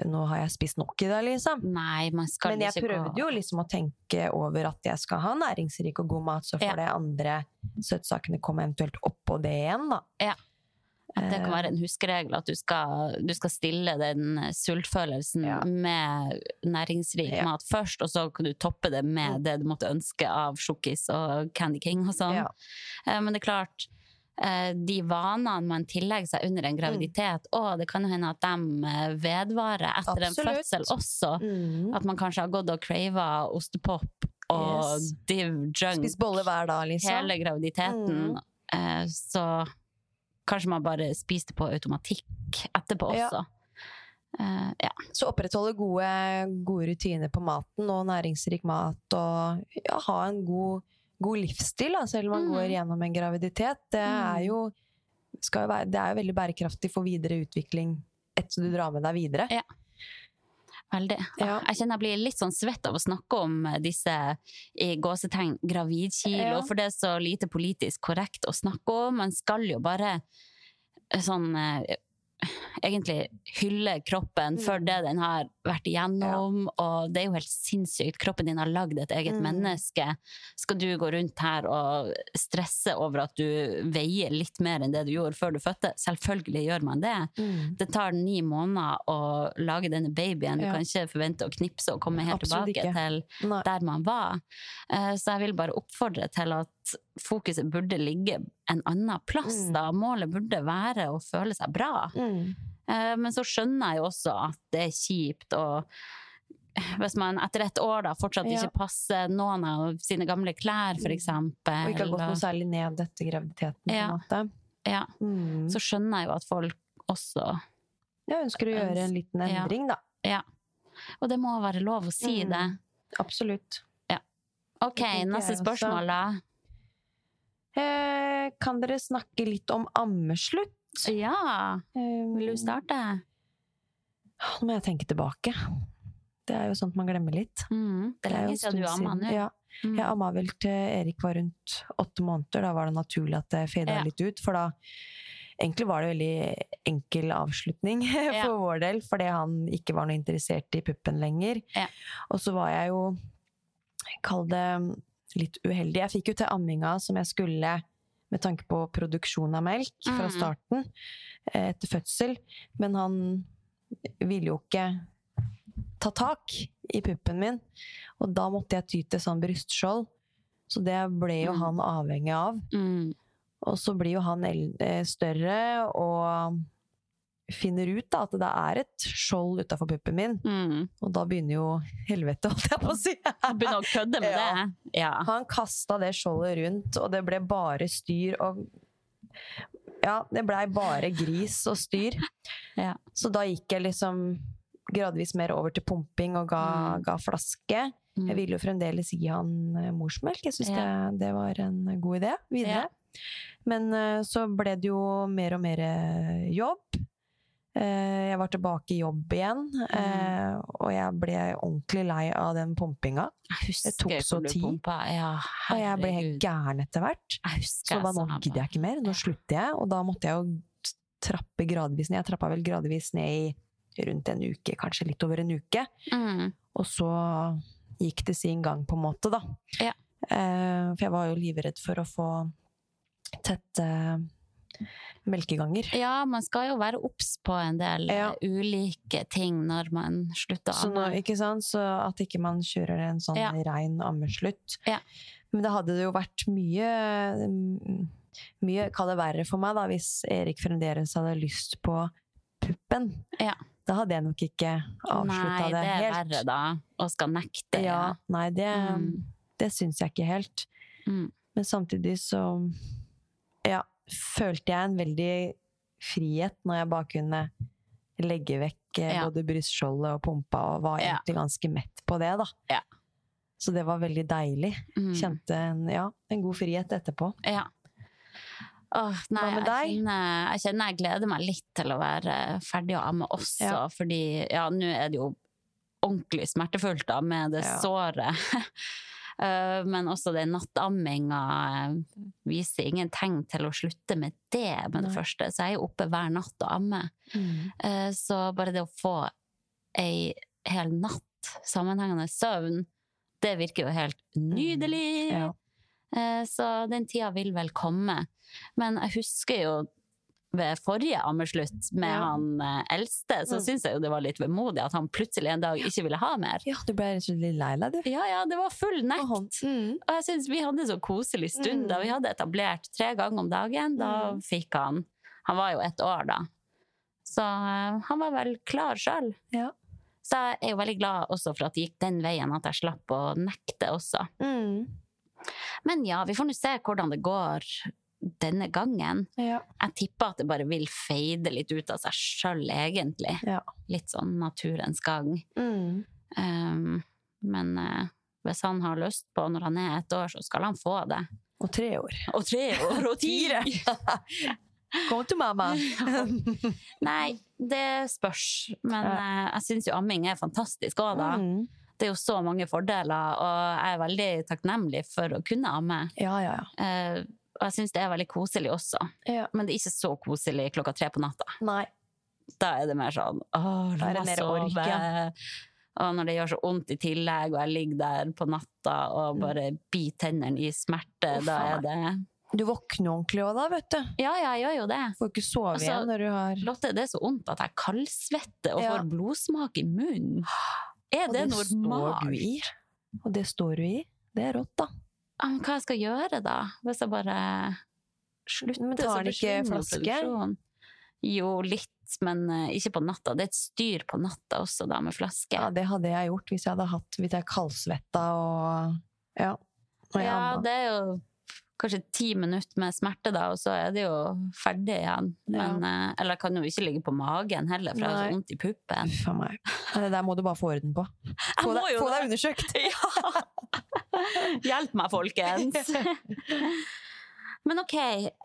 nå har jeg spist nok i det, liksom. Nei, man skal Men jeg prøvde gå jo liksom å tenke over at jeg skal ha næringsrik og god mat, så får Ja. det andre søtsakene komme eventuelt oppå det igjen, da. At det kan Eh, være en huskeregel at du skal, du skal stille den sultfølelsen Ja. med næringsrik Ja. mat først, og så kan du toppe det med Mm. det du måtte ønske av sjokkis og Candy King og sånn. Ja. Eh, Men det er klart, eh, de vanene man tillegger seg under en graviditet, å, det kan jo hende at de vedvarer etter en fødsel også. Mm. At man kanskje har gått og crava ostepop og Yes. div junk bolle hver dag, liksom. hele graviditeten. Mm. Så kanskje man bare spiste på automatikk etterpå Ja. også. Eh, ja. Så opprettholde gode, gode rutiner på maten og næringsrik mat, og ja, ha en god, god livsstil, da, selv om man Mm. går gjennom en graviditet. Det Mm. er skal jo være, det er jo veldig bærekraftig for videre utvikling etter du drar med deg videre. Ja. Veldig. Ja. Jeg kjenner jeg blir litt sånn svett av å snakke om disse i gåsetegn gravidkilo, Ja. for det er så lite politisk korrekt å snakke om. Man skal jo bare eh, sånn eh, Egentlig hylle kroppen Mm. for det den har vært igjennom, og det er jo helt sinnssykt. Kroppen din har lagd et eget Mm. menneske. Skal du gå rundt her og stresse over at du veier litt mer enn det du gjorde før du fødte? Selvfølgelig gjør man det. Mm. Det tar ni måneder å lage denne babyen. Du Ja. kan ikke forvente å knipse og komme helt Absolutt tilbake ikke. til der man var. Eh, Så jeg vil bare oppfordre til at fokuset burde ligge en annen plass. Mm. Da. Målet burde være å føle seg bra. Mm. Eh, Men så skjønner jeg jo også at det er kjipt og hvis man etter et år da fortsatt Ja. ikke passer noen av sine gamle klær, eksempel. Mm. Og ikke har gått noe særlig ned etter graviditeten. på en måte. ja, Mm. så skjønner jeg jo at folk også Jeg ønsker å gjøre en liten Ja. endring, da. Ja. Og det må være lov å si Mm. det. Absolutt. Ok, neste spørsmål, da. Eh, kan dere snakke litt om ammeslutt? Ja, vil du starte? Nå må jeg tenke tilbake. Det er jo sånt man glemmer litt. Mm. Det er lenge siden du amma nå. Ja. Mm. Jeg amma vel til Erik var rundt åtte måneder. Da var det naturlig at det fada Ja. litt ut. For da Egentlig var det veldig enkel avslutning for Ja. vår del, fordi han ikke var noe interessert i puppen lenger. Ja. Og så var jeg jo Kall det litt uheldig. Jeg fikk jo til amminga som jeg skulle med tanke på produksjon av melk fra Mm. starten eh, etter fødsel, men han ville jo ikke ta tak i puppen min. Og da måtte jeg ty til sånn brystskjold. Så det ble jo Mm. han avhengig av. Mm. Og så blir jo han eh, større og finner ut da at det er et skjold utafor puppen min. Mm. Og da begynner jo helvete, holdt jeg på å si. begynner å kødde med Ja. det? Ja. Han kasta det skjoldet rundt, og det ble bare styr og Ja, det blei bare gris og styr. Ja. Så da gikk jeg liksom gradvis mer over til pumping og ga, Mm. ga flaske. Mm. Jeg ville jo fremdeles gi han eh, morsmelk. Jeg syns Ja. det, det var en god idé videre. Ja. Men eh, så ble det jo mer og mer eh, jobb. Eh, jeg var tilbake i jobb igjen, mm. og jeg ble ordentlig lei av den pumpinga. Husker tok så tid. Ja, Og jeg ble helt gæren etter hvert. Så da nå gidder jeg ikke mer. Nå slutter jeg, og da måtte jeg jo trappe gradvis ned. Jeg trappa vel gradvis ned i rundt en uke, kanskje litt over en uke. Mm. Og så gikk det sin gang, på en måte, da. Ja. Eh, for jeg var jo livredd for å få tette melkeganger. Ja, man skal jo være obs på en del Ja. eh, ulike ting når man slutter å amme. ikke sant? så at ikke man kjører en sånn Ja. rein ammeslutt. Ja. Men det hadde det jo vært mye mm, Mye kall det verre for meg da, hvis Erik fremdeles hadde lyst på puppen. Ja. Da hadde jeg nok ikke avslutta Nei, det, det er helt. verre da, å skal nekte. Ja, nei, det, Mm. det syns jeg ikke helt. Mm. Men samtidig så ja, følte jeg en veldig frihet når jeg bare kunne legge vekk eh, Ja. både brystskjoldet og pumpa, og var egentlig ganske mett på det, da. Ja. Så det var veldig deilig. Mm. Kjente en, ja, en god frihet etterpå. Ja. Åh, nei, Hva med jeg deg? kjenner, jeg kjenner jeg gleder meg litt til å være ferdig å amme også, Ja. fordi ja, nå er det jo ordentlig smertefullt da, med det såret. Eh, Men også den nattamminga eh, viser ingen tegn til å slutte med det med det Nei. første. Så jeg er oppe hver natt og ammer. Mm. Så bare det å få ei hel natt sammenhengende søvn, det virker jo helt nydelig. Ja. Eh, Så den tida vil vel komme. Men jeg husker jo ved forrige ammeslutt med Ja. han eh, eldste, så Mm. syns jeg jo det var litt vemodig at han plutselig en dag ikke ville ha mer. ja, du ble litt lei deg, du. Ja, ja, det var full nekt. Mm. Og jeg synes vi hadde så koselig stund Mm. da vi hadde etablert tre ganger om dagen. Da Mm. fikk han Han var jo ett år da. Så uh, han var vel klar sjøl. Ja. Så jeg er jo veldig glad også for at det gikk den veien, at jeg slapp å nekte også. Mm. Men ja, vi får nå se hvordan det går denne gangen. Ja. Jeg tipper at det bare vil feide litt ut av seg sjøl, egentlig. Ja. Litt sånn naturens gang. Mm. Um, men uh, hvis han har lyst på når han er ett år, så skal han få det. Og tre år. Og tre år og Fire. Kom til mamma! Nei, det spørs. Men eh, jeg syns jo amming er fantastisk òg, da. Mm. Det er jo så mange fordeler, og jeg er veldig takknemlig for å kunne amme. Ja, ja, ja. Eh, og jeg syns det er veldig koselig også. ja. Men det er ikke så koselig klokka tre på natta. Nei. Da er det mer sånn åh, la det meg sove. Og når det gjør så vondt i tillegg, og jeg ligger der på natta og Mm. bare biter tennene i smerte, Uff, da er det Du våkner ordentlig òg da, vet du. Ja, ja, jeg gjør jo det. Får ikke sove Altså, igjen når du har Lotte, det er så vondt at jeg kaldsvetter og Ja. får blodsmak i munnen. Er Og det, står normalt? Og det står du i. Det er rått, da. Men hva jeg skal gjøre da? Hvis jeg bare slutter, Men tar han ikke flaske? Jo, litt, men eh, ikke på natta. Det er et styr på natta også, da, med flaske. Ja, det hadde jeg gjort hvis jeg hadde hatt Hvis jeg kaldsvetta og Ja. Og Ja, det er jo kanskje ti minutter med smerte, da, og så er det jo ferdig igjen. Men, ja. eller jeg kan jo ikke ligge på magen heller, for jeg har så vondt i puppen. Uff meg. Det der må du bare få orden på. Få deg, få deg undersøkt! Ja! Hjelp meg, folkens! Men ok,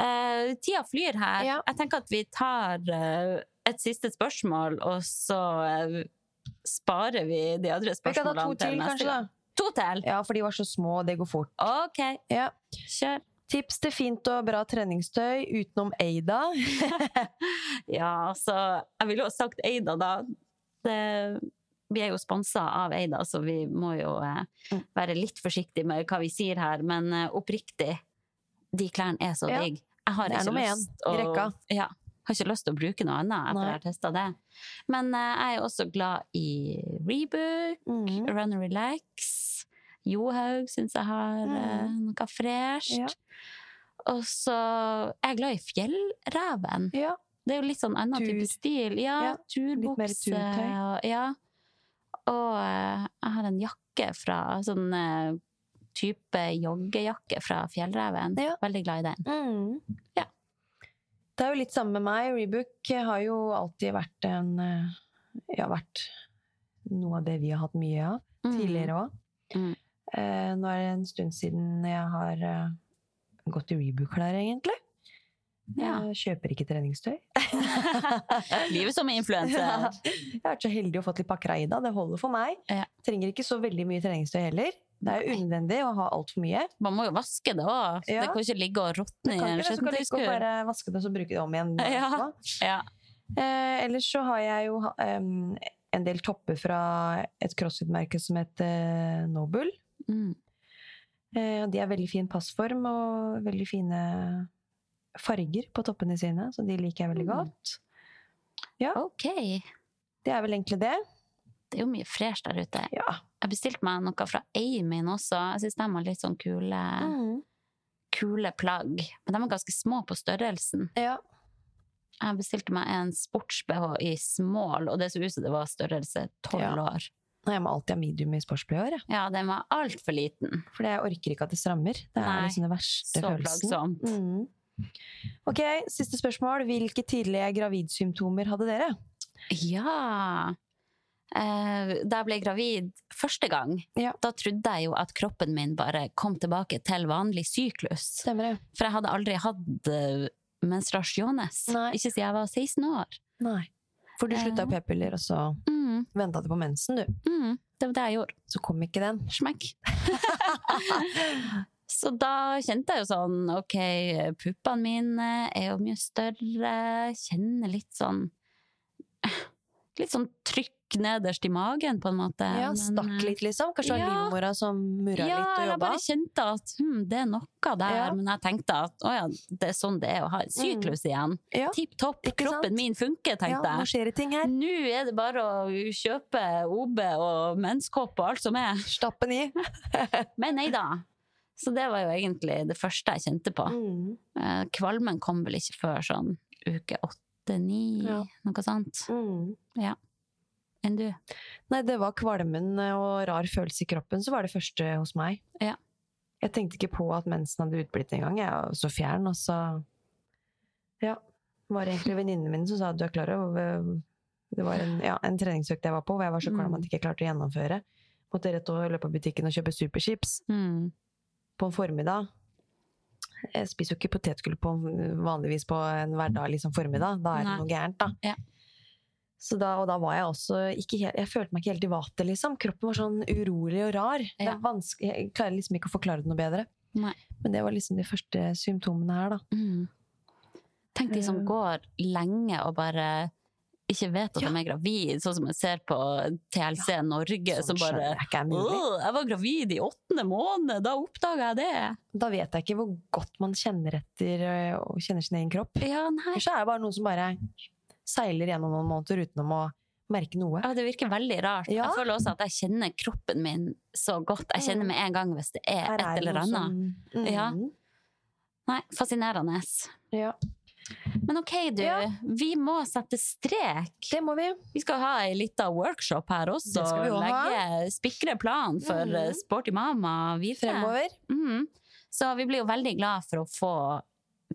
uh, tida flyr her. Ja. Jeg tenker at vi tar uh, et siste spørsmål, og så uh, sparer vi de andre spørsmålene til, neste gang. To til? Ja, for de var så små, og det går fort. Ok, Ja. kjør. Tips til fint og bra treningstøy utenom Eida. Ja, altså, jeg ville jo sagt Eida, da. Det, vi er jo sponsa av Eida, så vi må jo eh, Mm. være litt forsiktige med hva vi sier her. Men eh, oppriktig, de klærne er så Ja. digg. Jeg har ikke lyst rekka. Ja, har ikke lyst til å bruke noe annet etter jeg har testa det. Men eh, jeg er også glad i Rebook, Mm. Run and Relax. Johaug syns jeg har eh, noe fresht. Ja. Og så er jeg glad i Fjellreven. Ja. Det er jo litt sånn annen Tur. type stil. Ja, Ja, turbukse. ja. og eh, jeg har en jakke fra sånn eh, type joggejakke fra Fjellreven. Ja. Veldig glad i den. Mm. Ja. Det er jo litt samme med meg. Rebook har jo alltid vært en Ja, vært noe av det vi har hatt mye av Mm. tidligere òg. Mm. Eh, nå er det en stund siden jeg har eh, gått i Rebook-klær, egentlig. Ja. Jeg kjøper ikke treningstøy. Livet som influenser. Jeg har vært så heldig å fått litt pakker av Ida. Det holder for meg. Ja. Trenger ikke så veldig mye treningstøy heller. Det er jo unødvendig å ha altfor mye. Man må jo vaske det òg. Ja. Det kan ikke ligge og råtne i en det, så kan bare vaske det og så bruke det om igjen. Ja. Eh, ellers så har jeg jo em, en del topper fra et crossfit-merke som heter Noble. Mm. Eh, de er veldig fin passform og veldig fine farger på toppene sine, så de liker jeg veldig godt. godt. OK. Det er vel egentlig det. Det er jo mye fresh der ute. Ja. Jeg bestilte meg noe fra Amin også. Jeg syns de har litt sånn kule, Mm. kule plagg. Men de er ganske små på størrelsen. ja. Jeg bestilte meg en sports-BH i small, og det så ut som det var størrelse tolv Ja. år. Jeg må alltid ha medium i sportsbh. Ja, den var altfor liten. For jeg orker ikke at det strammer. Det er Nei, liksom den verste Så følelsen. Mm. Ok, siste spørsmål. Hvilke tidlige gravidsymptomer hadde dere? Ja eh, Da jeg ble gravid første gang, Ja. da trodde jeg jo at kroppen min bare kom tilbake til vanlig syklus. For jeg hadde aldri hatt uh, menstruasjones. Nei. Ikke siden jeg var 16 år. Nei. For du slutta Eh. jo p-piller, og så Mm, venta til på mensen, du. mm, det var det jeg gjorde. Så kom ikke den. Smekk. Så da kjente jeg jo sånn Ok, puppene mine er jo mye større. Kjenner litt sånn Litt sånn trykk nederst i magen, på en måte. Ja, Men, Stakk litt, liksom. Kanskje det var ja. livmora som murra ja, litt og jeg bare kjente at hm, det er noe der. Ja. Men jeg tenkte at å ja, det er sånn det er å ha en syklus igjen. Ja. Tipp topp, kroppen sant? min funker, Ja, jeg. nå skjer det ting her. Nå er det bare å kjøpe OB og menskopp og alt som er. Stappen i. Men nei da. Så det var jo egentlig det første jeg kjente på. Mm. Eh, Kvalmen kom vel ikke før sånn uke åtte-ni, Ja. noe sånt. Mm. Enn du? Nei, det var kvalmen og rar følelse i kroppen, så var det første hos meg. Ja. Jeg tenkte ikke på at mensen hadde utblitt engang. Jeg var så fjern, og så Ja. Det var egentlig venninnene mine som sa at du er klar over Det var en, ja, en treningsøkt jeg var på, hvor jeg var så kvalm Mm. at jeg ikke klarte å gjennomføre. Måtte rett og løpe på butikken og kjøpe superchips Mm. på en formiddag. Jeg spiser jo ikke potetgull på, vanligvis på en hverdag liksom formiddag. Da er det noe gærent, da. Ja. Så da, og da var jeg også ikke helt Jeg følte meg ikke helt i vater, liksom. Kroppen var sånn urolig og rar. Det Ja. jeg klarer liksom ikke å forklare det noe bedre. Nei. Men det var liksom de første symptomene her, da. Mm. Tenk de som Eh. går lenge og bare ikke vet at Ja. de er gravid, sånn som jeg ser på TLC Norge, Sånn som bare jeg ikke er mulig. «Åh, jeg var gravid i åttende måned, da oppdaga jeg det! Da vet jeg ikke hvor godt man kjenner etter øh, og kjenner sin egen kropp. Ja, nei. Kanskje er det bare noen som bare seiler gjennom noen måneder uten å merke noe. Ja, det virker veldig rart. Ja. Jeg føler også at jeg kjenner kroppen min så godt. Jeg kjenner Mm. med en gang hvis det er er et eller annet. som- Mm. Ja. Nei, fascinerende. ja. Men ok, du. Ja. Vi må sette strek. Det må vi. Vi skal ha ei lita workshop her også. Det skal vi ha. legge, spikre plan for eh, Sporty mama videre. Fremover. Mhm. Så vi blir jo veldig glad for å få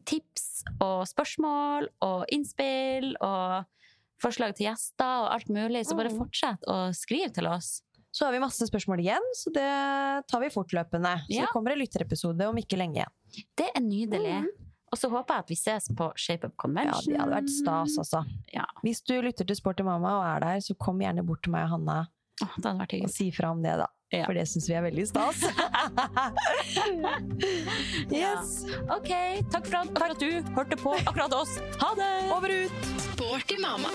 tips og spørsmål og innspill og forslag til gjester og alt mulig. Så bare fortsett å skrive til oss. Så har vi masse spørsmål igjen, så det tar vi fortløpende. Så Ja. det kommer en lytterepisode om ikke lenge. Det er nydelig. Mm. Og så håper jeg at vi ses på ShapeUp Convention. Ja, det hadde vært stas, altså. Ja. Hvis du lytter til Sporty mamma og er der, så kom gjerne bort til meg og Hanna vært og si fra om det, da. Ja. For det syns vi er veldig stas. yes. Ok, takk for at, for at du hørte på akkurat oss. Ha det! Over ut! Sporty mamma.